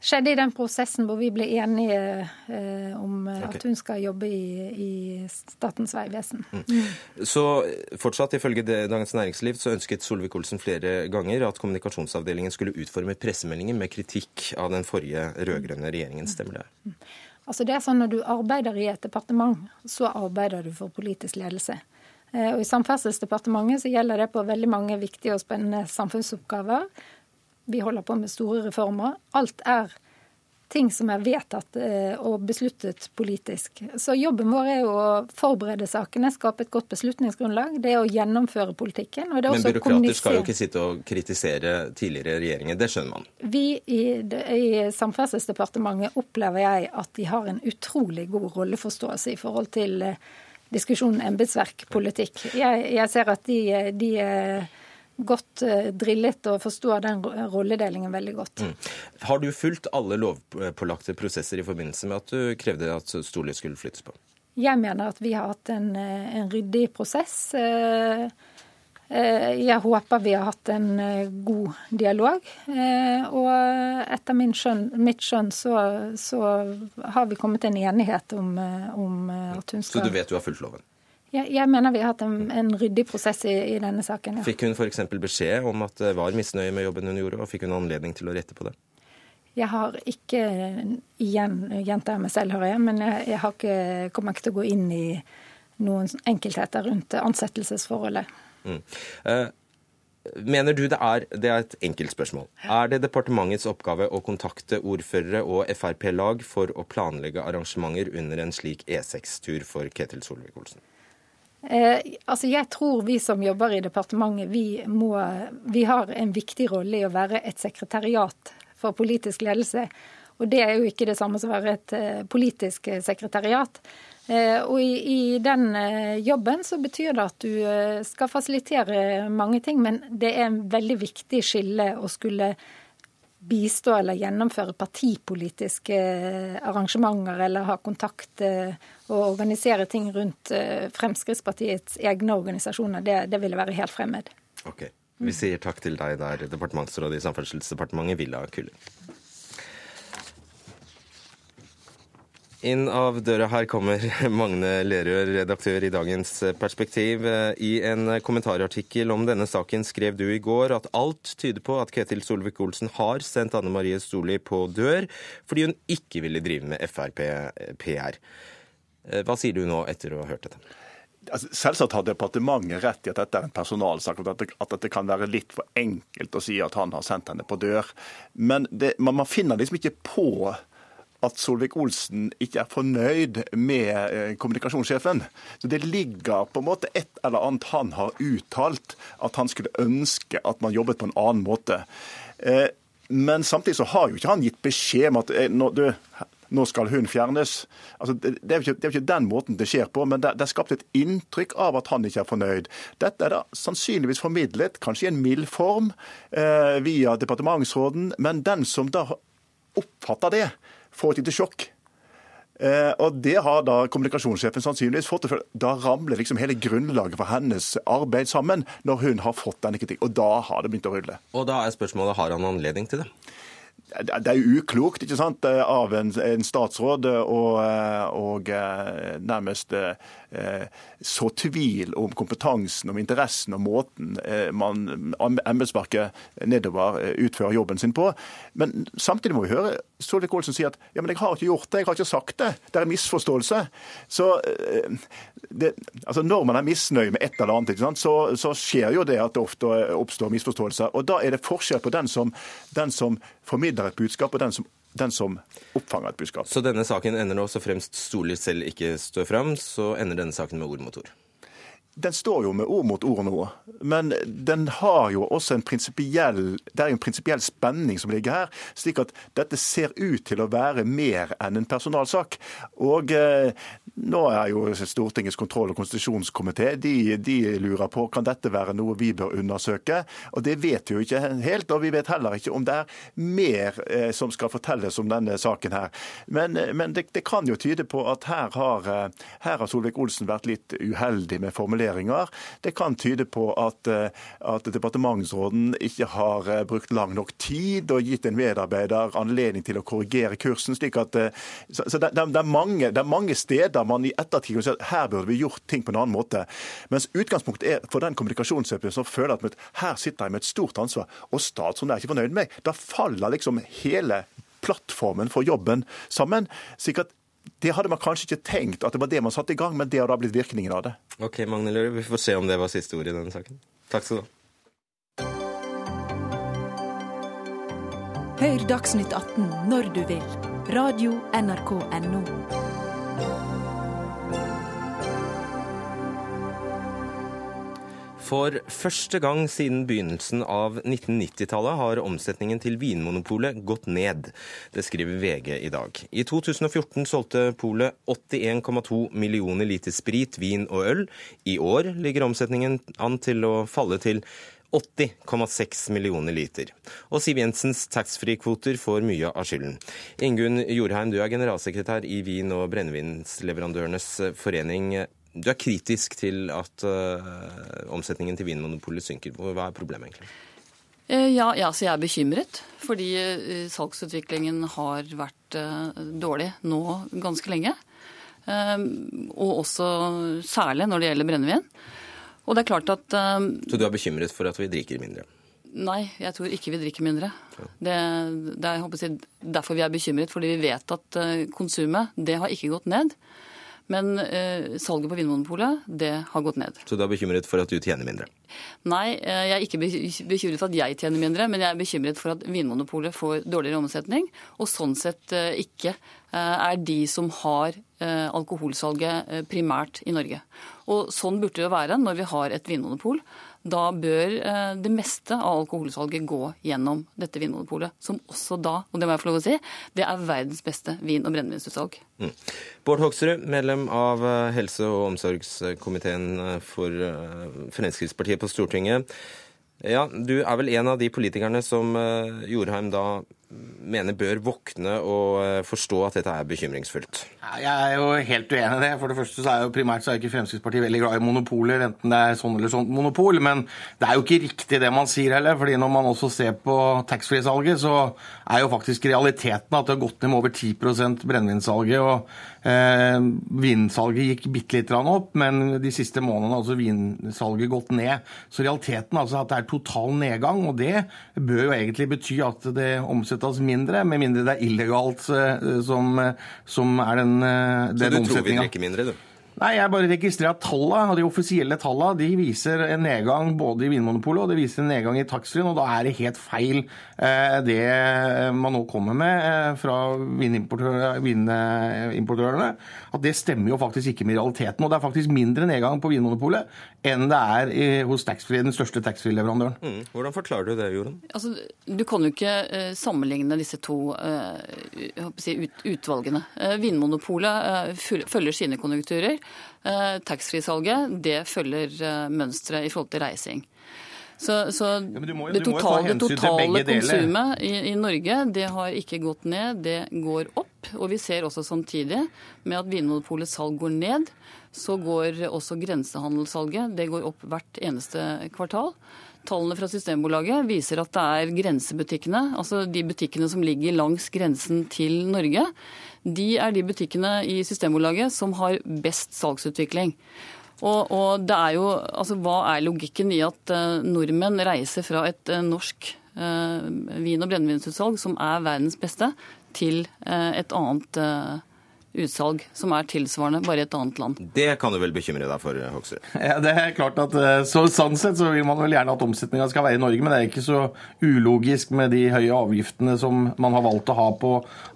skjedde i den prosessen hvor vi ble enige eh, om eh, okay. at hun skal jobbe i, i Statens vegvesen. Mm. Så fortsatt, ifølge Dagens Næringsliv, så ønsket Solvik-Olsen flere ganger at kommunikasjonsavdelingen skulle utforme pressemeldinger med kritikk av den forrige rød-grønne regjeringen. Stemmer det? Mm. Altså det er sånn Når du arbeider i et departement, så arbeider du for politisk ledelse. Eh, og I Samferdselsdepartementet så gjelder det på veldig mange viktige og spennende samfunnsoppgaver. Vi holder på med store reformer. Alt er ting som er vedtatt eh, og besluttet politisk. Så jobben vår er jo å forberede sakene, skape et godt beslutningsgrunnlag. Det er å gjennomføre politikken. Men byråkrater skal jo ikke sitte og kritisere tidligere regjeringer, det skjønner man? Vi i, i Samferdselsdepartementet opplever jeg at de har en utrolig god rolleforståelse i forhold til diskusjonen diskusjonen embetsverkpolitikk. Jeg, jeg ser at de, de godt eh, drillet og forstår den rolledelingen veldig godt. Mm. Har du fulgt alle lovpålagte prosesser i forbindelse med at du krevde at Storli skulle flyttes på? Jeg mener at vi har hatt en, eh, en ryddig prosess. Eh, jeg håper vi har hatt en god dialog. Og etter skjønn, mitt skjønn så, så, har vi kommet til en enighet om, om at hun skal Så du vet du har fulgt loven? Jeg, jeg, mener vi har hatt en, en ryddig prosess i, i denne saken. Ja. Fikk hun f.eks. beskjed om at det var misnøye med jobben hun gjorde, og fikk hun anledning til å rette på det? Jeg har ikke igjen gjentar meg selv, hører jeg, men jeg, jeg har ikke, kommer ikke til å gå inn i noen enkeltheter rundt ansettelsesforholdet. Mm. Eh, mener du det er, det er et enkelt spørsmål. Er det departementets oppgave å kontakte ordførere og Frp-lag for å planlegge arrangementer under en slik E6-tur for Ketil Solvik-Olsen? Eh, altså jeg tror vi som jobber i departementet, vi, må, vi har en viktig rolle i å være et sekretariat for politisk ledelse. Og det er jo ikke det samme som å være et eh, politisk sekretariat. Eh, og i, i, den eh, jobben så betyr det at du eh, skal fasilitere mange ting, men det er en veldig viktig skille å skulle bistå eller gjennomføre partipolitiske eh, arrangementer eller ha kontakt eh, og organisere ting rundt eh, Fremskrittspartiets egne organisasjoner, det, det ville være helt fremmed. Ok. Vi sier takk til deg der, departementsråd i Samferdselsdepartementet, Villa Kulli. Inn av døra her kommer Magne Lerøe, redaktør i Dagens Perspektiv. I en kommentarartikkel om denne saken skrev du i går at alt tyder på at Ketil Solvik-Olsen har sendt Anne Marie Storli på dør fordi hun ikke ville drive med Frp-PR. Hva sier du nå etter å ha hørt dette? Altså, selvsagt har departementet rett i at dette er en personalsak, og at det, at det, kan være litt for enkelt å si at han har sendt henne på dør. Men det, man, man finner liksom ikke på at Solvik-Olsen ikke er fornøyd med eh, kommunikasjonssjefen. Så Det ligger på en måte et eller annet han har uttalt, at han skulle ønske at man jobbet på en annen måte. Eh, men samtidig så har jo ikke han gitt beskjed om at eh, du, nå skal hun fjernes. Altså, det, er ikke, det, er jo ikke, den måten det skjer på, men det, det er skapt et inntrykk av at han ikke er fornøyd. Dette er da sannsynligvis formidlet, kanskje i en mild form, eh, via departementsråden, men den som da oppfatter det, får et lite sjokk. Eh, og Det har da kommunikasjonssjefen sannsynligvis fått. For da ramler liksom hele grunnlaget for hennes arbeid sammen, når hun har fått denne kritikk. Og da har det begynt å rulle. Og da er spørsmålet har han anledning til det? Det er jo uklokt ikke sant, av en, en statsråd å nærmest Eh, så tvil om kompetansen, om interessen og måten eh, man embetsverket nedover eh, utfører jobben sin på. Men samtidig må vi høre Solvik-Olsen sier at ja, men jeg har ikke gjort det, jeg har ikke sagt det. Det er en misforståelse. Så det, altså Når man er misnøye med et eller annet, så, så, skjer jo det at det ofte oppstår misforståelser. Og Da er det forskjell på den som, den som formidler et budskap, og den som den som oppfanger et budskap. Så denne saken ender nå, så fremst Storli selv ikke står fram, så ender denne saken med ord mot ord? Den står jo med ord mot ord nå, men den har jo også en prinsipiell Det er jo en prinsipiell spenning som ligger her, slik at dette ser ut til å være mer enn en personalsak. Og eh, nå er jo Stortingets kontroll- og konstitusjonskomité de, de, lurer på kan dette være noe vi bør undersøke. Og Det vet vi jo ikke helt, og vi vet heller ikke om det er mer eh, som skal fortelles om denne saken her. Men, men det, det, kan jo tyde på at her har, eh, her har Solvik-Olsen vært litt uheldig med formuleringer. Det kan tyde på at, eh, at departementsråden ikke har brukt lang nok tid og gitt en medarbeider anledning til å korrigere kursen. slik at så, så det, det, er mange, det er mange steder man i ettertid kan si at her burde vi gjort ting på en annen måte. Mens utgangspunktet er for den kommunikasjonssjefen som føler at her sitter jeg med et stort ansvar, og statsråden er ikke fornøyd med meg. Da faller liksom hele plattformen for jobben sammen. slik at det hadde man kanskje ikke tenkt at det var det man satte i gang, men det har da blitt virkningen av det. Ok, Magne Løre, vi får se om det var siste ord i denne saken. Takk skal du ha. Hør Dagsnytt 18 når du vil Radio NRK Radio.nrk.no. For første gang siden begynnelsen av 1990-tallet har omsetningen til Vinmonopolet gått ned. Det skriver VG i dag. I 2014 solgte polet 81,2 millioner liter sprit, vin og øl. I år ligger omsetningen an til å falle til 80,6 millioner liter. Og Siv Jensens taxfree-kvoter får mye av skylden. Ingunn Jorheim, du er generalsekretær i Vin- og brennevinsleverandørenes forening. Du er kritisk til at uh, omsetningen til Vinmonopolet synker. Hva er problemet egentlig? Eh, ja, ja, så jeg er bekymret. Fordi uh, salgsutviklingen har vært dårlig nå ganske lenge. Og også særlig når det gjelder brennevin. Og det er klart at Så du er bekymret for at vi drikker mindre? Nei, jeg tror ikke vi drikker mindre. Det, det er jeg, derfor vi er bekymret. Fordi vi vet at konsumet det har ikke gått ned. Men eh, salget på Vinmonopolet det har gått ned. Så du er bekymret for at du tjener mindre? Nei, eh, jeg er ikke bekymret for at jeg tjener mindre, men jeg er bekymret for at Vinmonopolet får dårligere omsetning, og sånn sett eh, ikke eh, er de som har alkoholsalget primært i Norge. Og sånn burde det være når vi har et vinmonopol da bør eh, det meste av alkoholsalget gå gjennom dette vinmonopolet. Som også da, og det må jeg få lov å si, det er verdens beste vin- og brennevinsutsalg. Mm. Bård Hoksrud, medlem av eh, helse- og omsorgskomiteen eh, for Fremskrittspartiet på Stortinget. Ja, Du er vel en av de politikerne som Jorheim da mener bør våkne og eh, forstå at dette er bekymringsfullt? Jeg er jo helt uenig i det. For det første så er jo primært så er ikke Fremskrittspartiet veldig glad i monopoler, enten det er sånn eller sånt monopol. Men det er jo ikke riktig det man sier heller. fordi når man også ser på taxfree-salget, så er jo faktisk realiteten at det har gått ned med over 10% brennevinsalget. og eh, Vinsalget gikk bitte litt opp, men de siste månedene har altså vinsalget gått ned. Så realiteten altså at det er total nedgang, og det bør jo egentlig bety at det omsettes omsettes mindre, med mindre det er illegalt eh, som, eh, som er den, den omsetninga. Så du tror vi drikker mindre, du? Nei, Jeg bare registrerer at tallene, de offisielle tallene de viser en nedgang både i Vinmonopolet og det viser en nedgang i taxfree. Og da er det helt feil eh, det man nå kommer med eh, fra vinimportørene. At det stemmer jo faktisk ikke med realiteten. Og det er faktisk mindre nedgang på Vinmonopolet enn det er i, hos taxfree, den største taxfree-leverandøren. Mm. Hvordan forklarer du det, Jorunn? Altså, du kan jo ikke uh, sammenligne disse to uh, si, ut, utvalgene. Uh, Vinmonopolet følger sine konjunkturer. Eh, taxfree-salget det følger eh, mønsteret i forhold til reising. Så, så ja, må, det, totale, det totale konsumet i, i, Norge det har ikke gått ned, det går opp. Og vi ser også samtidig med at Vinmonopolets salg går ned, så går også grensehandelssalget det går opp hvert eneste kvartal. Tallene fra Systembolaget viser at det er grensebutikkene, altså de butikkene som ligger langs grensen til Norge, de er de butikkene i Systembolaget som har best salgsutvikling. Og, og det er jo, altså Hva er logikken i at uh, nordmenn reiser fra et uh, norsk uh, vin- og brennevinsutsalg, som er verdens beste, til et annet utsalg som er tilsvarende, bare i et annet land. Det kan du vel bekymre deg for, Hoksrud? Ja, det er klart at eh, så, Sånn sett så vil man vel gjerne at omsetninga skal være i Norge, men det er ikke så ulogisk med de høye avgiftene som man har valgt å ha på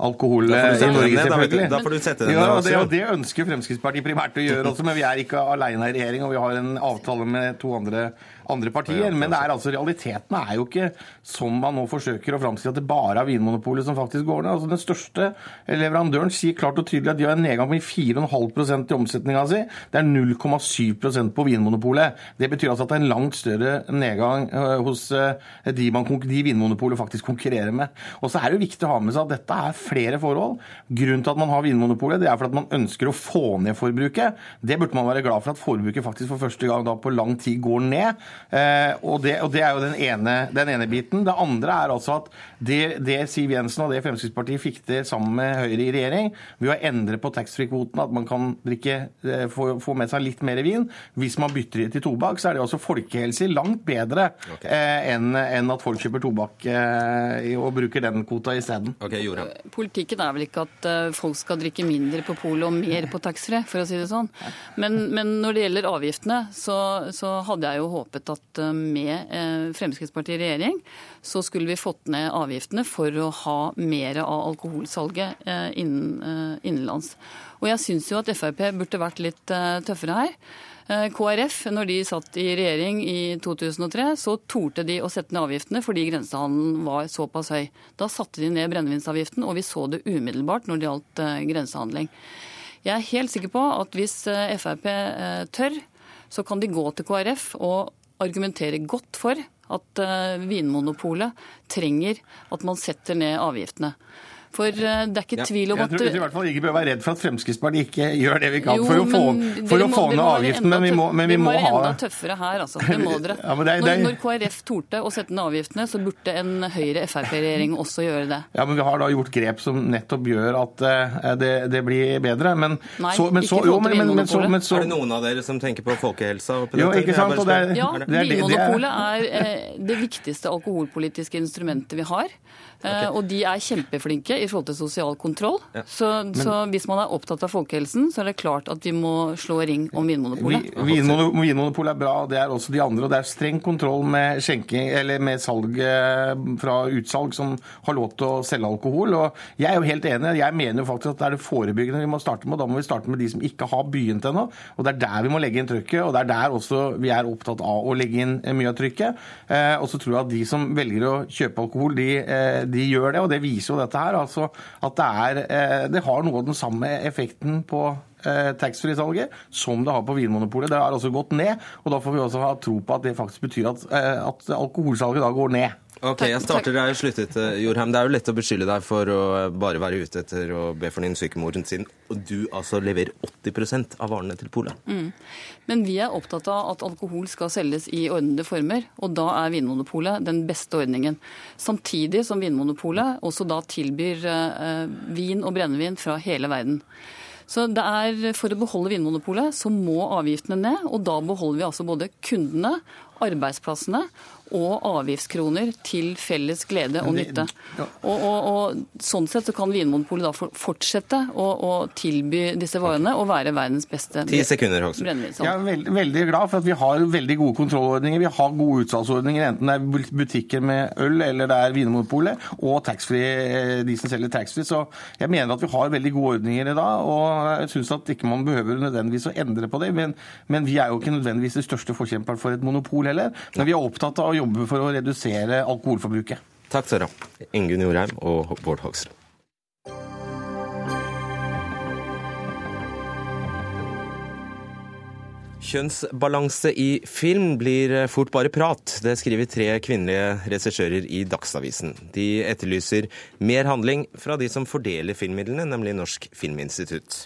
alkohol i Norge, selvfølgelig. Da får du sette den ja, ned. Det, det ønsker Fremskrittspartiet primært å gjøre også, men vi er ikke alene i regjering, og vi har en avtale med to andre andre partier. Men det er altså, realiteten er jo ikke som man nå forsøker å framstille at det bare er Vinmonopolet som faktisk går ned. Altså, den største leverandøren sier klart og tydelig at de har en nedgang på 4,5% i omsetninga si. Det er 0,7% på Vinmonopolet. Det betyr altså at det er en langt større nedgang øh, hos øh, de, man, de Vinmonopolet faktisk konkurrerer med. Og så er det jo viktig å ha med seg at dette er flere forhold. Grunnen til at man har Vinmonopolet, det er for at man ønsker å få ned forbruket. Det burde man være glad for at forbruket faktisk for første gang da på lang tid går ned. Eh, og, det, og, det, er jo den ene, den ene, biten. Det andre er altså at det, det, Siv Jensen og det Fremskrittspartiet fikk til sammen med Høyre i regjering, ved å endre på taxfree-kvoten, at man kan drikke, eh, få, få, med seg litt mer vin hvis man bytter til tobakk, så er det også folkehelse langt bedre okay. eh, enn en at folk kjøper tobakk eh, og bruker den kvota isteden. Okay, Politikken er vel ikke at folk skal drikke mindre på polet og mer på taxfree, for å si det sånn. Men, men, når det gjelder avgiftene, så, så hadde jeg jo håpet at med Fremskrittspartiet i regjering, så skulle vi fått ned avgiftene for å ha mer av alkoholsalget innen, innenlands. Og jeg syns jo at Frp burde vært litt tøffere her. Eh, KrF, når de satt i regjering i 2003, så torde de å sette ned avgiftene fordi grensehandelen var såpass høy. Da satte de ned brennevinsavgiften, og vi så det umiddelbart når det gjaldt eh, grensehandling. Jeg er helt sikker på at hvis eh, Frp tør, så kan de gå til KrF og argumentere godt for at Vinmonopolet trenger at man setter ned avgiftene. For eh, det er ikke tvil om at Jeg tror vi i hvert fall ikke bør være redd for at Fremskrittspartiet ikke gjør det vi kan jo, for å få, for å få ned avgiften, men vi må, men vi må ha må være enda tøffere her, altså. Det må dere. Ja, det det. Når, når, KrF torde å sette ned avgiftene, så burde en Høyre-Frp-regjering også gjøre det. Ja, men vi har da gjort grep som nettopp gjør at uh, det, det, blir bedre. Men Nei, så, men så, jo, men, men, så, men så, Er det noen av dere som tenker på folkehelsa? På jo, ikke sant? Det er, ja, Vinmonopolet er eh, det viktigste alkoholpolitiske instrumentet vi har. Okay. Og de er kjempeflinke i forhold til sosial kontroll. Ja. Så, Men, så, hvis man er opptatt av folkehelsen, så er det klart at vi må slå ring om Vinmonopolet. Vinmonopolet er bra, det er også de andre. Og det er streng kontroll med, skjenking, eller med salg fra utsalg som har lov til å selge alkohol. Og jeg er jo helt enig. Jeg mener jo faktisk at det er det forebyggende vi må starte med. Da må vi starte med de som ikke har begynt ennå. Og det er der vi må legge inn trykket. Og det er der også vi er opptatt av å legge inn mye av trykket. Eh, og så tror jeg at de som velger å kjøpe alkohol, de, eh, de gjør det, og det viser jo dette her. altså At det, er, eh, det har noe av den samme effekten på eh, taxfree-salget som det har på Vinmonopolet. Det har altså gått ned, og da får vi også ha tro på at det faktisk betyr at, eh, at alkoholsalget da går ned. Ok, jeg starter der jeg sluttet, Jorheim. Det er jo lett å beskylde deg for å bare være ute etter å be for din syke mor sin, og du altså leverer 80% av varene til Polet. Mm. Men vi er opptatt av at alkohol skal selges i ordnede former, og da er Vinmonopolet den beste ordningen. Samtidig som Vinmonopolet også da tilbyr eh, vin og brennevin fra hele verden. Så det er For å beholde Vinmonopolet så må avgiftene ned, og da beholder vi altså både kundene, arbeidsplassene og avgiftskroner til felles glede og nytte. Og, og, og Sånn sett så kan Vinmonopolet da fortsette å, å, tilby disse varene og være verdens beste Ti Jeg er veldig, veldig, glad for at vi har veldig gode kontrollordninger. Vi har gode utsalgsordninger, enten det er butikker med øl eller det er Vinmonopolet, og taxfree, de som selger taxfree. Så jeg mener at vi har veldig gode ordninger i dag, og jeg syns at ikke man behøver nødvendigvis å endre på det. Men, men vi er jo ikke nødvendigvis de største forkjemperne for et monopol heller. Men vi er opptatt av å jobbe for å redusere alkoholforbruket. Takk ha. Ingunn Jorheim og Bård Hoksrud. Kjønnsbalanse i film blir fort bare prat. Det skriver tre kvinnelige regissører i Dagsavisen. De etterlyser mer handling fra de som fordeler filmmidlene, nemlig Norsk Filminstitutt.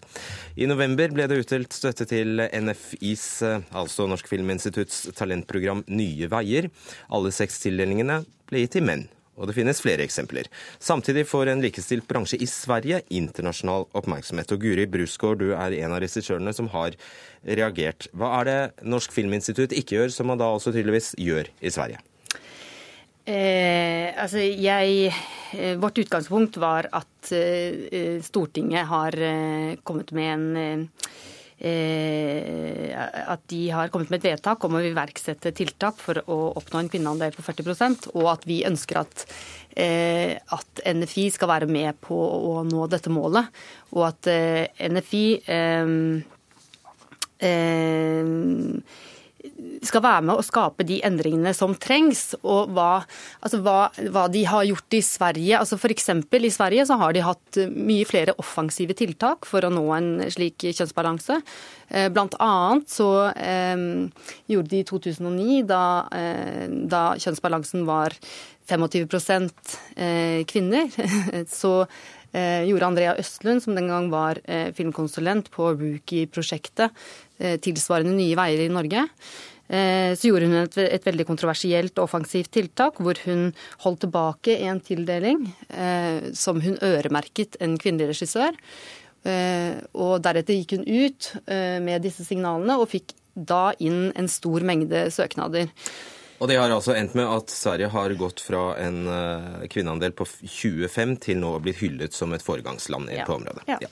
I november ble det utdelt støtte til NFIs, altså Norsk Filminstitutts talentprogram Nye veier. Alle seks tildelingene ble gitt til menn og det finnes flere eksempler. Samtidig får en likestilt bransje i Sverige internasjonal oppmerksomhet. Og Guri Brusgaard, du er en av regissørene som har reagert. Hva er det Norsk Filminstitutt ikke gjør, som man da også tydeligvis gjør i Sverige? Eh, altså jeg, eh, vårt utgangspunkt var at eh, Stortinget har eh, kommet med en Eh, at de har kommet med et vedtak om å iverksette tiltak for å oppnå en kvinneandel på 40% og at vi ønsker at, eh, at, NFI skal være med på å nå dette målet. Og at eh, NFI eh, eh, skal være med å skape de endringene som trengs. Og hva, altså hva, hva de har gjort i Sverige. Altså F.eks. i Sverige så har de hatt mye flere offensive tiltak for å nå en slik kjønnsbalanse. Eh, blant annet så eh, gjorde de i 2009, da, eh, da kjønnsbalansen var 25 eh, kvinner, så eh, gjorde Andrea Østlund, som den gang var eh, filmkonsulent på Rookie-prosjektet, tilsvarende Nye Veier i Norge. Eh, så gjorde hun et, et, veldig kontroversielt offensivt tiltak, hvor hun holdt tilbake en tildeling eh, som hun øremerket en kvinnelig regissør. Eh, og deretter gikk hun ut eh, med disse signalene og fikk da inn en stor mengde søknader. Og det har altså endt med at Sverige har gått fra en uh, kvinneandel på 25 til nå å bli hyllet som et foregangsland ja. på området. Ja. Ja.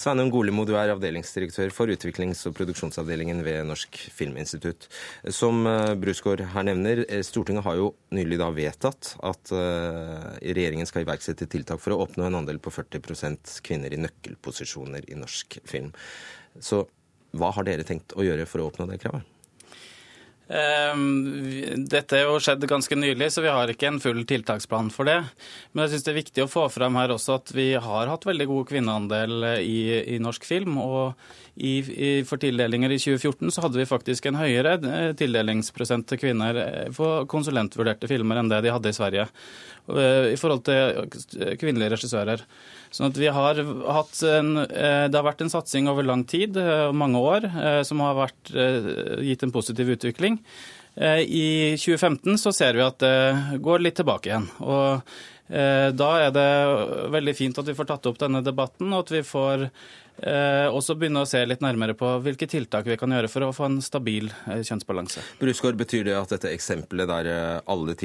Sveinung Golemo, du er avdelingsdirektør for utviklings- og produksjonsavdelingen ved Norsk Filminstitutt. Som uh, Brusgaard her nevner, eh, Stortinget har jo nylig da vedtatt at regjeringen skal iverksette tiltak for å oppnå en andel på 40% kvinner i nøkkelposisjoner i norsk film. Så hva har dere tenkt å gjøre for å oppnå det kravet? Ehm, dette er jo skjedd ganske nylig, så vi har ikke en full tiltaksplan for det. Men jeg syns det er viktig å få frem her også at vi har hatt veldig god kvinneandel i, i norsk film. Og i, i, for tildelinger i 2014 så hadde vi faktisk en høyere eh, tildelingsprosent til kvinner for eh, konsulentvurderte filmer enn det de hadde i Sverige. Eh, I forhold til kvinnelige regissører. Sånn at vi har hatt en, eh, Det har vært en satsing over lang tid, eh, mange år, som har vært, gitt en positiv utvikling. I 2015 så ser vi at det går litt tilbake igjen. og Da er det veldig fint at vi får tatt opp denne debatten, og at vi får og så begynne å se litt nærmere på hvilke tiltak vi kan gjøre for å få en stabil eh, kjønnsbalanse. Brusgaard, betyr det at dette eksempelet der eh, alle,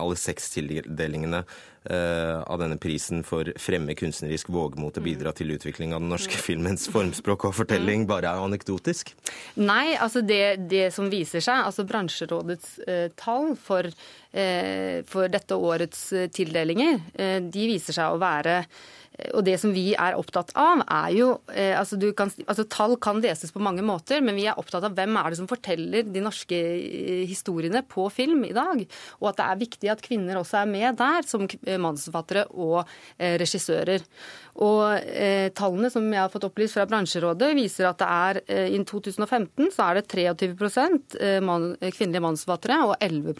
alle seks tildelingene eh, av denne prisen for fremme kunstnerisk vågmot og bidra til utvikling av den norske filmens formspråk og fortelling, bare er anekdotisk? Nei, altså det, det som viser seg, altså bransjerådets eh, tall for, eh, for, dette årets tildelinger, de viser seg å være og det som vi er opptatt av, er jo eh, altså, kan, altså, Tall kan leses på mange måter, men vi er opptatt av hvem er det som forteller de norske eh, historiene på film i dag. Og at det er viktig at kvinner også er med der, som manusforfattere og eh, regissører. Og eh, Tallene som jeg har fått opplyst fra bransjerådet, viser at det er eh, i 2015 så er det 23 eh, man, kvinnelige manusforfattere og 11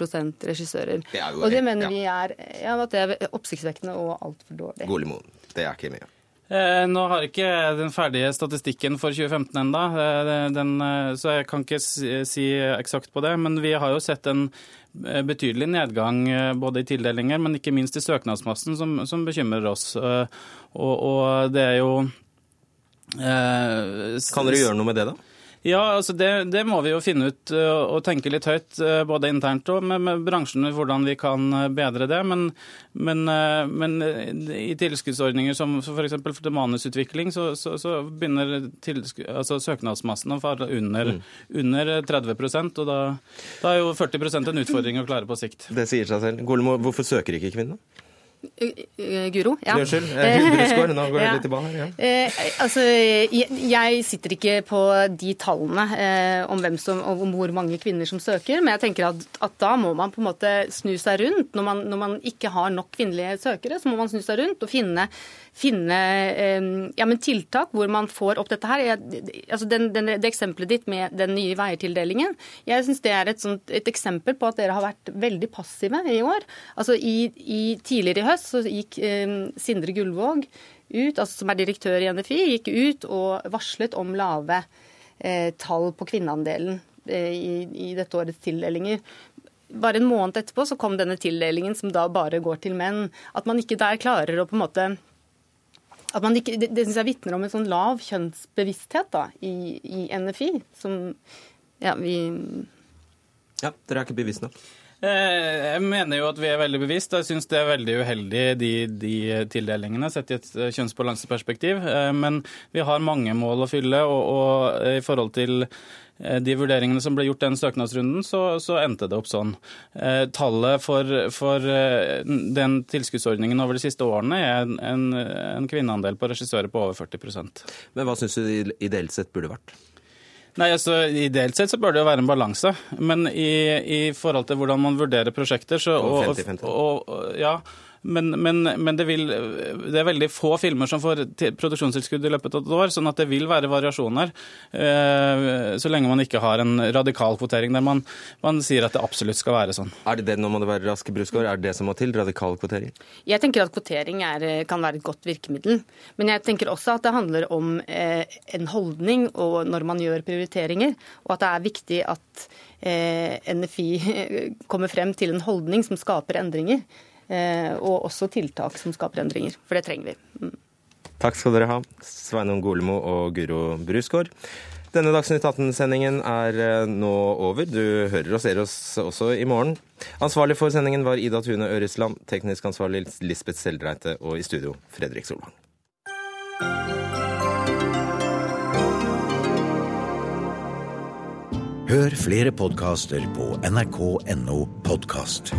regissører. Det og det mener ja. vi er, ja, at det er oppsiktsvekkende og altfor dårlig. Golemon. Det er ikke mye. Eh, nå har ikke den ferdige statistikken for 2015 ennå, eh, så jeg kan ikke si eksakt på det. Men vi har jo sett en eh, betydelig nedgang både i tildelinger, men ikke minst i søknadsmassen, som, som bekymrer oss. Og, og, det er jo Kan dere gjøre noe med det, da? Ja, altså det, det, må vi jo finne ut og tenke litt høyt, både internt og med, med bransjen, hvordan vi kan bedre det. Men, men, men i tilskuddsordninger som f.eks. For, for manusutvikling, så, så, så begynner altså søknadsmassen å falle under, mm. under 30% og da, da, er jo 40% en utfordring å klare på sikt. Det sier seg selv. Golemo, hvorfor søker ikke kvinnene? Guro? Ja. Unnskyld. Hundreskår, nå går det litt tilbake her. Ja. Eh, altså, jeg, sitter ikke på de tallene eh, om, som, om, hvor mange kvinner som søker, men jeg tenker at, at, da må man på en måte snu seg rundt. Når man, når man, ikke har nok kvinnelige søkere, så må man snu seg rundt og finne, finne eh, ja, tiltak hvor man får opp dette her. Jeg, altså den, den, det eksempelet ditt med den nye veiertildelingen, jeg syns det er et, sånt, et, eksempel på at dere har vært veldig passive i år. Altså i, i tidligere i høst så gikk eh, Sindre Gullvåg ut, altså som er direktør i NFI, gikk ut og varslet om lave eh, tall på kvinneandelen eh, i, i, dette årets tildelinger. Bare en måned etterpå så kom denne tildelingen som da bare går til menn. At man ikke der klarer å på en måte at man ikke, Det, det syns jeg vitner om en sånn lav kjønnsbevissthet da, i, i NFI, som ja, vi Ja, dere er ikke bevisst nok? Eh, jeg mener jo at vi er veldig bevisst. Jeg syns det er veldig uheldig de, de tildelingene sett i et eh, kjønnsbalanseperspektiv. Eh, men vi har mange mål å fylle, og, og i forhold til de vurderingene som ble gjort den søknadsrunden, så, så endte det opp sånn. tallet for, for, den tilskuddsordningen over de siste årene er en, en kvinneandel på regissører på over 40 Men hva syns du ideelt sett burde vært? Nei, altså Ideelt sett så bør det jo være en balanse. Men i, i forhold til hvordan man vurderer prosjekter så, og, 50 -50. og, og, ja, men, men, men det, vil, det, er veldig få filmer som får produksjonstilskudd i løpet av et år, sånn at det vil være variasjoner. Eh, så lenge man ikke har en radikal kvotering der man, man sier at det absolutt skal være sånn. Er det det nå må det være raske bruskår, Er det det som må til? Radikal kvotering? Jeg tenker at kvotering er, kan være et godt virkemiddel. Men jeg tenker også at det handler om eh, en holdning og når man gjør prioriteringer, og at det er viktig at eh, NFI kommer frem til en holdning som skaper endringer. Eh, og også tiltak som skaper endringer. For det trenger vi. Mm. Takk skal dere ha, Sveinung Golemo og Guro Brusgaard. Denne Dagsnytt 18-sendingen er eh, nå over. Du hører og ser oss også i morgen. Ansvarlig for sendingen var Ida Tune Øresland, teknisk ansvarlig Lisbeth Seldreite og i studio Fredrik Solvang. Hør flere podkaster på nrk.no podkast.